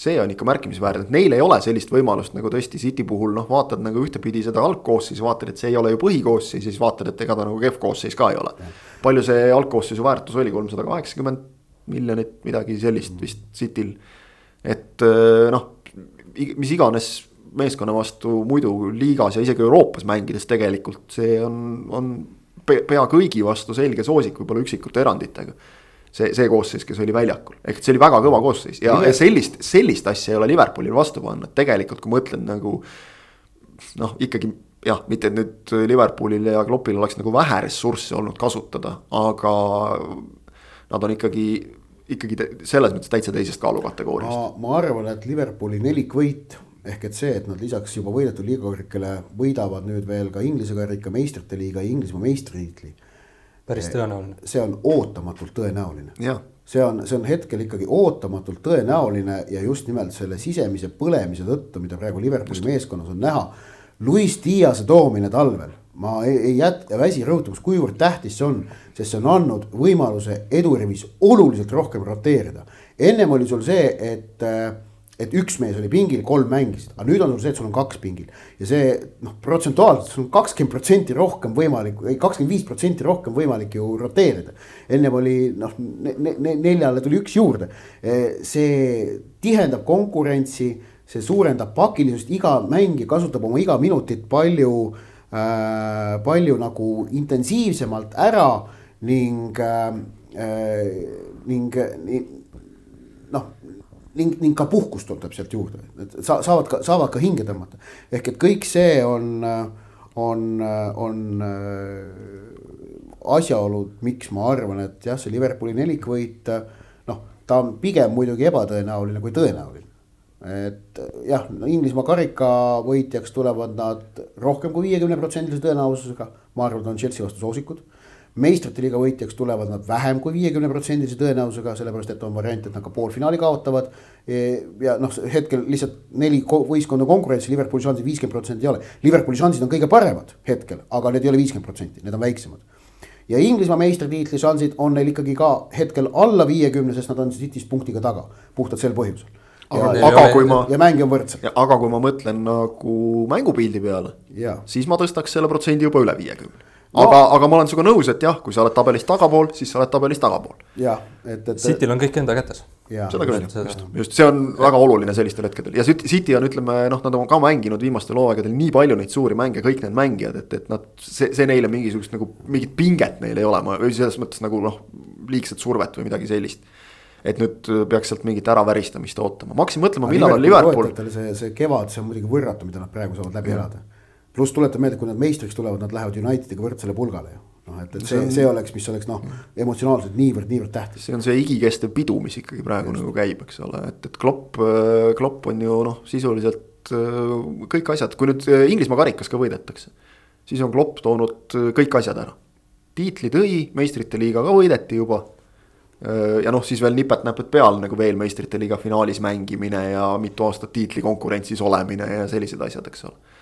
see on ikka märkimisväärne, et neil ei ole sellist võimalust nagu tõesti City puhul noh, vaatad nagu ühtepidi seda algkoosseisu, vaatad, et see ei ole ju põhikoosseis, siis vaatad, et ega ta nagu kehv koosseis ka ei ole. palju see algkoosseisu väärtus oli, kolmsada kaheksakümmend miljonit, midagi sellist vist Cityl. et äh, noh, mis iganes meeskonna vastu muidu liigas ja isegi Euroopas mängides tegelikult see on, on pea kõigi vastu selge soosik, võib-olla üksikute eranditega see, see koosseis, kes oli väljakul, ehk see oli väga kõva koosseis ja, ja sellist, sellist asja ei ole Liverpoolil vastu panna, et tegelikult kui mõtled nagu. noh, ikkagi jah, mitte et nüüd Liverpoolil ja Kloppil oleks nagu vähe ressursse olnud kasutada, aga. Nad on ikkagi, ikkagi selles mõttes täitsa teisest kaalukategooriast. ma arvan, et Liverpooli nelikvõit ehk et see, et nad lisaks juba võidetud liigakarikale võidavad nüüd veel ka Inglise karika meistrite liiga ja Inglismaa meistritiitli päris tõenäoline. see on ootamatult tõenäoline. see on, see on hetkel ikkagi ootamatult tõenäoline ja just nimelt selle sisemise põlemise tõttu, mida praegu Liverpooli meeskonnas on näha. Luis Diase toomine talvel, ma ei, ei jätka, väsi rõhutamas, kuivõrd tähtis see on, sest see on andnud võimaluse edurivis oluliselt rohkem roteerida. ennem oli sul see, et äh, et üks mees oli pingil, kolm mängisid, aga nüüd on sul see, et sul on kaks pingil. ja see noh, protsentuaalselt sul on kakskümmend protsenti rohkem võimalik, ei kakskümmend viis protsenti rohkem võimalik ju roteerida. ennem oli noh ne, ne, neljale tuli üks juurde. E, see tihendab konkurentsi, see suurendab pakilisust, iga mängija kasutab oma iga minutit palju äh,, palju nagu intensiivsemalt ära ning äh,, ning, ning ning, ning ka puhkust tuleb sealt juurde, et sa, saavad ka, saavad ka hinge tõmmata. ehk et kõik see on, on, on äh, asjaolud, miks ma arvan, et jah, see Liverpooli nelikvõit, noh, ta on pigem muidugi ebatõenäoline kui tõenäoline. et jah, no Inglismaa karika võitjaks tulevad nad rohkem kui viiekümne protsendilise tõenäosusega, ma arvan, et on Chelsea vastu soosikud meistrite liiga võitjaks tulevad nad vähem kui viiekümne protsendilise tõenäosusega, sellepärast et on variant, et nad ka poolfinaali kaotavad. Ja noh, hetkel lihtsalt neli võistkonda konkurentsi, Liverpooli šansid viiskümmend protsenti ei ole. Liverpooli šansid on kõige paremad hetkel, aga need ei ole viiskümmend protsenti, need on väiksemad. ja Inglismaa meistritiitli šansid on neil ikkagi ka hetkel alla viiekümne, sest nad on City'st punktiga taga, puhtalt sel põhjusel aga, ja, aga kui ma. ja mängija on võrdsed. aga kui ma mõtlen nagu mängupildi peale, siis ma tõstaks selle protsendi juba üle viiekümne no.. aga, aga ma olen sinuga nõus, et jah, kui sa oled tabelis tagapool, siis sa oled tabelis tagapool. jah, et, et. Cityl on kõik enda kätes. seda küll, just, just see on väga oluline sellistel hetkedel ja City on, ütleme noh, nad on ka mänginud viimastel hooaegadel nii palju neid suuri mänge, kõik need mängijad, et, et nad, see, see neile mingisugust nagu mingit pinget neil ei ole, või selles mõttes nagu noh, liigset survet või midagi sellist et nüüd peaks sealt mingit äraväristamist ootama, ma hakkasin mõtlema, millal on Liverpool. see, see kevad, see on muidugi võrratu, mida nad praegu saavad läbi elada pluss tuletan meelde, kui nad meistriks tulevad, nad lähevad Unitediga võrdsele pulgale ju noh, et, et see, see oleks, mis oleks noh, emotsionaalselt niivõrd, niivõrd tähtis. see on see igikestev pidu, mis ikkagi praegu Just. nagu käib, eks ole, et, et Klopp, Klopp on ju noh, sisuliselt kõik asjad, kui nüüd Inglismaa karikas ka võidetakse. siis on Klopp toonud kõik asjad ära. tiitli tõi, meistrite liiga ka võideti juba. ja noh, siis veel nipet-näpet peal nagu veel meistrite liiga finaalis mängimine ja mitu aastat tiitlikonkurentsis olemine ja sellised asjad, eks ole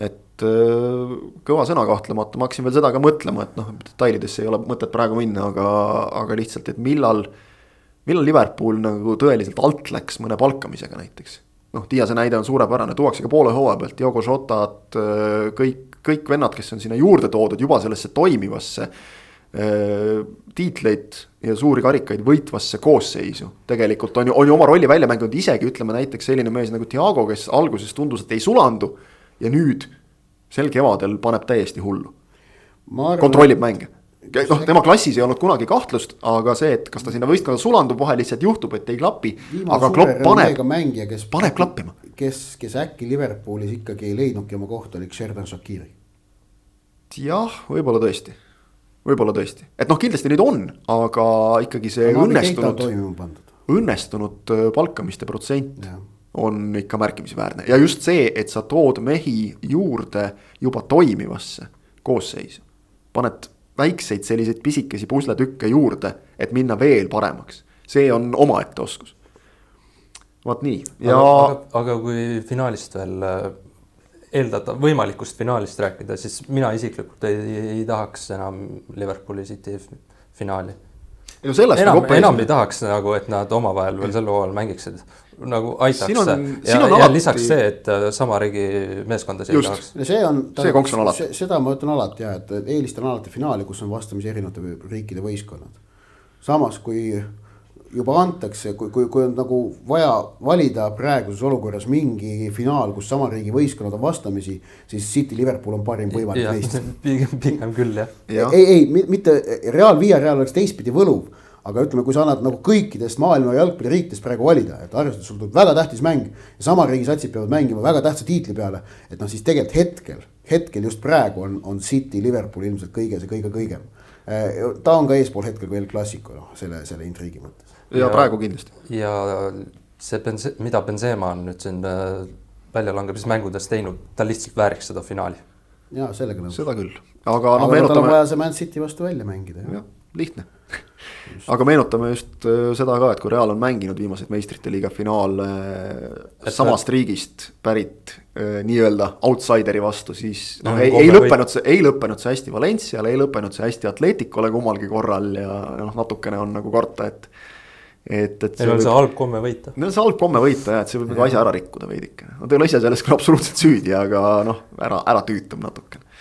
et äh, kõva sõna kahtlemata, ma hakkasin veel seda ka mõtlema, et noh, detailidesse ei ole mõtet praegu minna, aga, aga lihtsalt, et millal. millal Liverpool nagu tõeliselt alt läks mõne palkamisega näiteks. noh, Diase näide on suurepärane, tuuakse ka poole hooaja pealt, Diogo Jotad, äh, kõik, kõik vennad, kes on sinna juurde toodud juba sellesse toimivasse äh, tiitleid ja suuri karikaid võitvasse koosseisu. tegelikult on ju, on ju oma rolli välja mänginud isegi ütleme näiteks selline mees nagu Diago, kes alguses tundus, et ei sulandu ja nüüd sel kevadel paneb täiesti hullu. kontrollib mänge noh, tema klassis ei olnud kunagi kahtlust, aga see, et kas ta sinna võistkonda sulandub, vahel lihtsalt juhtub, et ei klapi. aga Klopp paneb, mängija, kes paneb klappima. kes, kes äkki Liverpoolis ikkagi ei leidnudki oma kohta, oli Xherdan Shakiri. jah, võib-olla tõesti, võib-olla tõesti, et noh, kindlasti neid on, aga ikkagi see no, õnnestunud, õnnestunud äh, palkamiste protsent on ikka märkimisväärne ja just see, et sa tood mehi juurde juba toimivasse koosseisu. paned väikseid selliseid pisikesi pusletükke juurde, et minna veel paremaks, see on omaette oskus. vot nii ja. aga, kui finaalist veel äh, eeldada, võimalikust finaalist rääkida, siis mina isiklikult ei, ei tahaks enam Liverpooli City finaali. enam, enam ei tahaks nagu, et nad omavahel veel sel hooajal mängiksid nagu aitaks. ja, ja alati... lisaks see, et äh, sama riigi meeskondasid ei tahaks. see on, see konks on alati. seda ma ütlen alati ja, et eelistan alati finaali, kus on vastamisi erinevate riikide võistkonnad. samas kui juba antakse, kui, kui, kui on nagu vaja valida praeguses olukorras mingi finaal, kus sama riigi võistkonnad on vastamisi, siis City Liverpool on parim võimalik neist. pigem, pigem küll jah ja.. ei, ei mitte Real Via Real oleks teistpidi võluv aga ütleme, kui sa annad nagu kõikidest maailma jalgpalliriikidest praegu valida, et arvestades sul tuleb väga tähtis mäng ja sama riigi satsid peavad mängima väga tähtsa tiitli peale. et noh, siis tegelikult hetkel, hetkel just praegu on, on City, Liverpool ilmselt kõige see kõige kõigem. Äh, ta on ka eespool hetkel kui El Clasico noh, selle, selle intriigi mõttes. ja praegu kindlasti. ja see Benze-, mida Benzema on nüüd siin äh, väljalangemises teinud, ta lihtsalt vääriks seda finaali. ja sellega nõus. seda küll, aga noh, meenutame. tal on vaja see Man City vastu välja mängida. jah, lihtne aga meenutame just äh, seda ka, et kui Real on mänginud viimaseid meistrite liiga finaale et samast et... riigist pärit äh, nii-öelda outsideri vastu, siis noh, ei, ei lõppenud see, ei lõppenud see hästi Valenciale, ei lõppenud see hästi Atleticule kummalgi korral ja noh, natukene on nagu karta, et. et, et. Neil on see halb komme võita. Neil on see halb komme võita jah, et see võib nagu asja ära rikkuda veidike, nad ei ole ise selles küll absoluutselt süüdi, aga noh, ära, ära tüütab natukene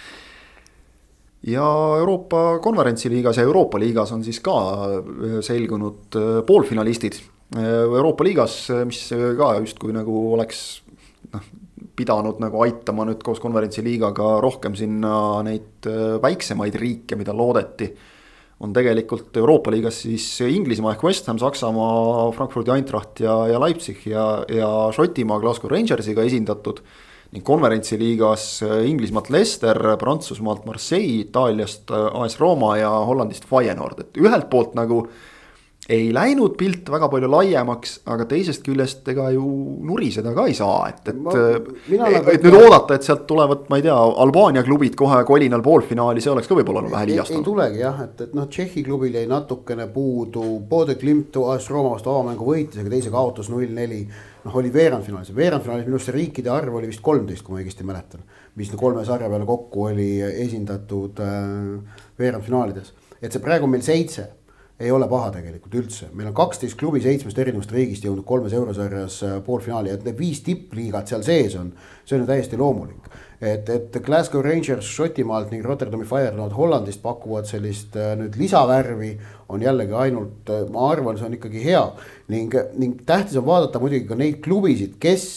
ja Euroopa konverentsiliigas ja Euroopa liigas on siis ka äh, selgunud äh, poolfinalistid. Äh, Euroopa liigas, mis ka justkui nagu oleks noh, pidanud nagu aitama nüüd koos konverentsiliigaga rohkem sinna neid väiksemaid riike, mida loodeti. on tegelikult Euroopa liigas siis Inglismaa ehk West Ham, Saksamaa, Frankfurdi Eintracht ja, ja Leipzig ja, ja Šotimaa Glasgow Rangersiga esindatud ning konverentsiliigas äh, Inglismaalt Leicester, Prantsusmaalt Marseille, Itaaliast äh, AS Rooma ja Hollandist Feyenoord, et ühelt poolt nagu ei läinud pilt väga palju laiemaks, aga teisest küljest ega ju nuriseda ka ei saa, et, et. et nagu nüüd oodata, et sealt tulevad, ma ei tea, Albaania klubid kohe kolinal poolfinaali, see oleks ka võib-olla vähe liiastunud. ei tulegi jah, et, et noh, Tšehhi klubil jäi natukene puudu, Bode Klimt AS Rooma vastu avamängu võitis, aga teise kaotas null neli. Noh, oli veerandfinaalis, veerandfinaalis minu arust see riikide arv oli vist kolmteist, kui ma õigesti mäletan. mis kolme sarja peale kokku oli esindatud äh, veerandfinaalides, et see praegu meil seitse ei ole paha tegelikult üldse, meil on kaksteist klubi seitsmest erinevast riigist jõudnud kolmes eurosarjas äh, poolfinaali, et need viis tippliigat seal sees on, see on ju täiesti loomulik. Et, et Glasgow Rangers Šotimaalt ning Rotterdami Feyenoord Hollandist pakuvad sellist äh, nüüd lisavärvi, on jällegi ainult, äh, ma arvan, see on ikkagi hea ning, ning tähtis on vaadata muidugi ka neid klubisid, kes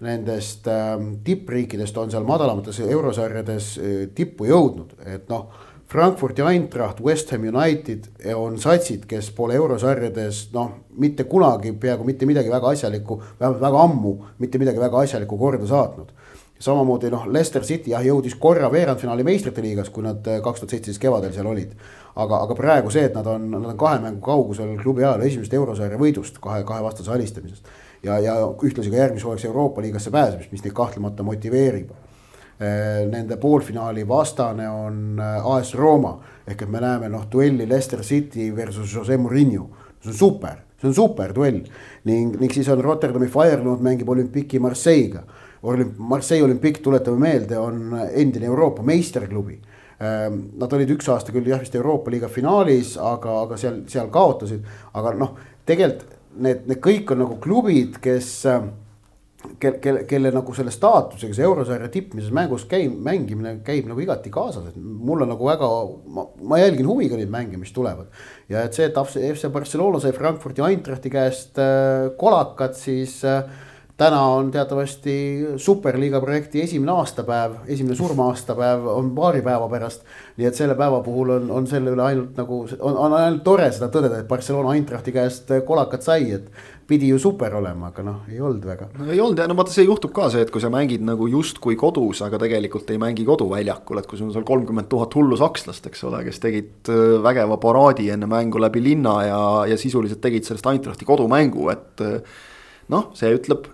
nendest ähm, tippriikidest on seal madalamates eurosarjades tippu jõudnud, et noh Frankfurti Eintracht, West Ham United on satsid, kes pole eurosarjades noh, mitte kunagi peaaegu mitte midagi väga asjalikku, vähemalt väga ammu mitte midagi väga asjalikku korda saatnud. Samamoodi noh, Leicester City jah jõudis korra veerandfinaali meistrite liigas, kui nad eh, kaks tuhat seitseteist kevadel seal olid. aga, aga praegu see, et nad on, nad on kahe mängu kaugusel klubi ajal esimesest eurosarja võidust, kahe, kahe vastase alistamisest. ja, ja ühtlasi ka järgmise hooaegse Euroopa liigasse pääsemist, mis neid kahtlemata motiveerib Eh, nende poolfinaali vastane on eh, AS Rooma ehk et me näeme noh duelli Leicester City versus Jose Murillo. see on super, see on super duell ning, ning siis on Rotterdami Feyenoord mängib Olympique'i Marseille'ga. Marseille Olympique, tuletame meelde, on endine Euroopa meisterklubi. Eh, nad olid üks aasta küll jah vist Euroopa liiga finaalis, aga, aga seal, seal kaotasid, aga noh, tegelikult need, need kõik on nagu klubid, kes kelle, kelle, kelle nagu selle staatusega see eurosarja tippmises mängus käib, mängimine käib nagu igati kaasas, et mul on nagu väga, ma, ma jälgin huviga neid mänge, mis tulevad. ja et see, et FC Barcelona sai Frankfurdi Eintrachti käest äh, kolakat, siis äh, täna on teatavasti superliiga projekti esimene aastapäev, esimene surma-aastapäev on paari päeva pärast. nii et selle päeva puhul on, on selle üle ainult nagu, on, on ainult tore seda tõdeda, et Barcelona Eintrachti käest kolakat sai, et pidi ju super olema, aga noh, ei olnud väga. no ei olnud ja no vaata, see juhtub ka see, et kui sa mängid nagu justkui kodus, aga tegelikult ei mängi koduväljakul, et kui sul on seal kolmkümmend tuhat hullu sakslast, eks ole, kes tegid äh, vägeva paraadi enne mängu läbi linna ja, ja sisuliselt tegid sellest Eintrachti kodumängu, et äh, noh, see ütleb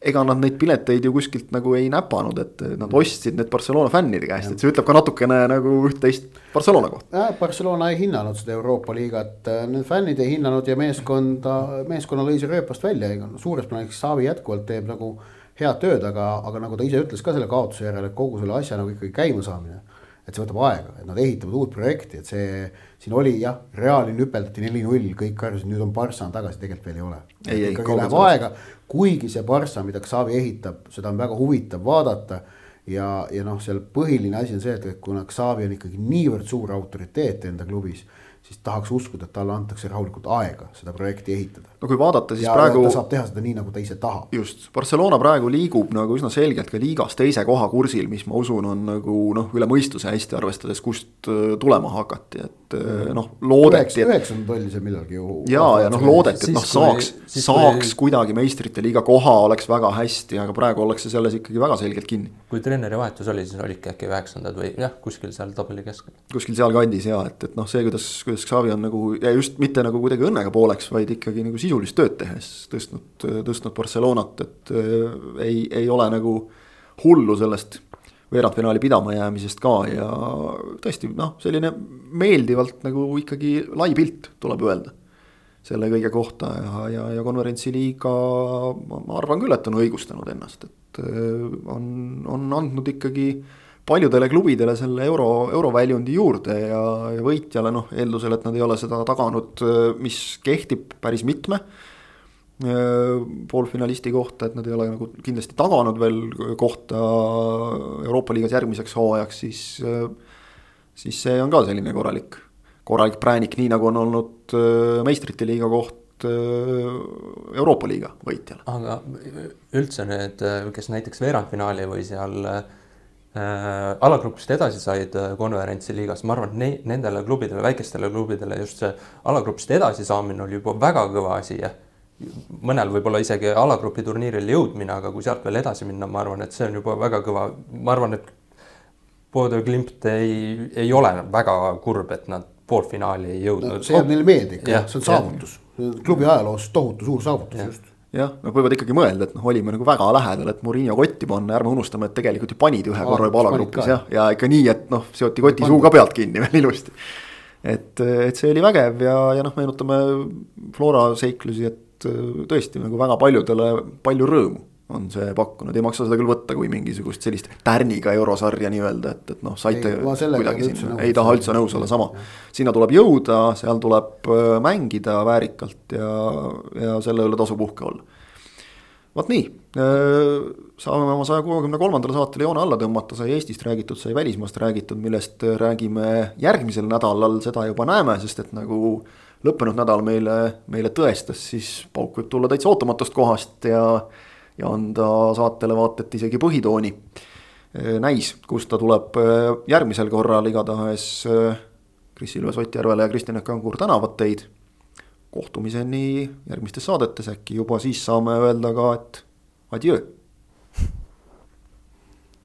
ega nad neid pileteid ju kuskilt nagu ei näpanud, et nad ostsid need Barcelona fännide käest, et see ütleb ka natukene nagu üht-teist Barcelona kohta. Barcelona ei hinnanud seda Euroopa liigat, need fännid ei hinnanud ja meeskonda, meeskonna lõi see rööpast välja, ega suures plaanis Xavi jätkuvalt teeb nagu head tööd, aga, aga nagu ta ise ütles ka selle kaotuse järel, et kogu selle asja nagu ikkagi käima saamine et see võtab aega, et nad ehitavad uut projekti, et see, siin oli jah, Reali nüpeldati neli-null, kõik karjusid, nüüd on Barca on tagasi, tegelikult veel ei ole. ikkagi läheb aega, kuigi see Barca, mida Xavi ehitab, seda on väga huvitav vaadata. ja, ja noh, seal põhiline asi on see, et kuna Xavi on ikkagi niivõrd suur autoriteet enda klubis siis tahaks uskuda, et talle antakse rahulikult aega seda projekti ehitada. no kui vaadata, siis ja praegu. ta saab teha seda nii, nagu ta ise tahab. just, Barcelona praegu liigub nagu üsna selgelt ka liigas teise koha kursil, mis ma usun, on nagu noh, üle mõistuse hästi, arvestades, kust äh, tulema hakati, et äh, noh, loodeti. üheksandad oli see millalgi ju. ja, ja noh, loodeti, et noh, saaks, saaks kui... kuidagi meistrite liiga koha, oleks väga hästi, aga praegu ollakse selles ikkagi väga selgelt kinni. kui treeneri vahetus oli, siis olidki äkki üheksandad või jah, kuskil seal tabeli keskel. kuskil sealkandis ja et, et noh, see, kuidas, kuidas Xavi on nagu ja just mitte nagu kuidagi õnnega pooleks, vaid ikkagi nagu sisulist tööd tehes tõstnud, tõstnud Barcelonat, et äh, ei, ei ole nagu hullu sellest veerandfinaali pidama jäämisest ka ja tõesti noh, selline meeldivalt nagu ikkagi lai pilt, tuleb öelda. selle kõige kohta ja, ja, ja konverentsiliiga ma arvan küll, et on õigustanud ennast, et äh, on, on andnud ikkagi paljudele klubidele selle euro, euroväljundi juurde ja, ja võitjale noh, eeldusel, et nad ei ole seda taganud, mis kehtib päris mitme poolfinalisti kohta, et nad ei ole nagu kindlasti taganud veel kohta Euroopa liigas järgmiseks hooajaks, siis, siis see on ka selline korralik, korralik präänik, nii nagu on olnud meistrite liiga koht Euroopa liiga võitjal. aga üldse need, kes näiteks veerandfinaali või seal äh, äh, alagrupist edasi said äh, konverentsi liigas, ma arvan, et ne, nendele klubidele, väikestele klubidele just see alagrupist edasi saamine oli juba väga kõva asi ja mõnel võib-olla isegi alagrupi turniirile jõudmine, aga kui sealt veel edasi minna, ma arvan, et see on juba väga kõva, ma arvan, et Bordeaux Klimt ei, ei ole väga kurb, et nad poolfinaali ei jõudnud. No,. see jääb neile meelde ikka, see on saavutus, klubi ajaloos tohutu suur saavutus ja. just jah, nad võivad ikkagi mõelda, et noh, olime nagu väga lähedal, et Murillo kotti panna, ärme unustame, et tegelikult ju panid ühe korra juba alagrupis jah, ja ikka nii, et noh, seoti koti suu ka pealt kinni veel ilusti. et, et see oli vägev ja, ja noh, meenutame Flora seiklusi, et tõesti nagu väga paljudele palju rõõmu on see pakkunud, ei maksa seda küll võtta kui mingisugust sellist tärniga eurosarja nii-öelda, et, et noh, saite ei, kuidagi sinna, ei taha üldse nõus olla, sama. sinna tuleb jõuda, seal tuleb äh, mängida väärikalt ja, ja selle üle tasub uhke olla. vot nii, äh, saame oma saja kuuekümne kolmandale saatele joone alla tõmmata, sai Eestist räägitud, sai välismaast räägitud, millest räägime järgmisel nädalal, seda juba näeme, sest et nagu lõppenud nädal meile, meile tõestas, siis pauk võib tulla täitsa ootamatust kohast ja ja anda saatele vaata et isegi põhitooni. näis, kust ta tuleb järgmisel korral, igatahes Kris Ilves Ott Järvele ja Kristjan Kangur tänavad teid. kohtumiseni järgmistes saadetes, äkki juba siis saame öelda ka, et adjöö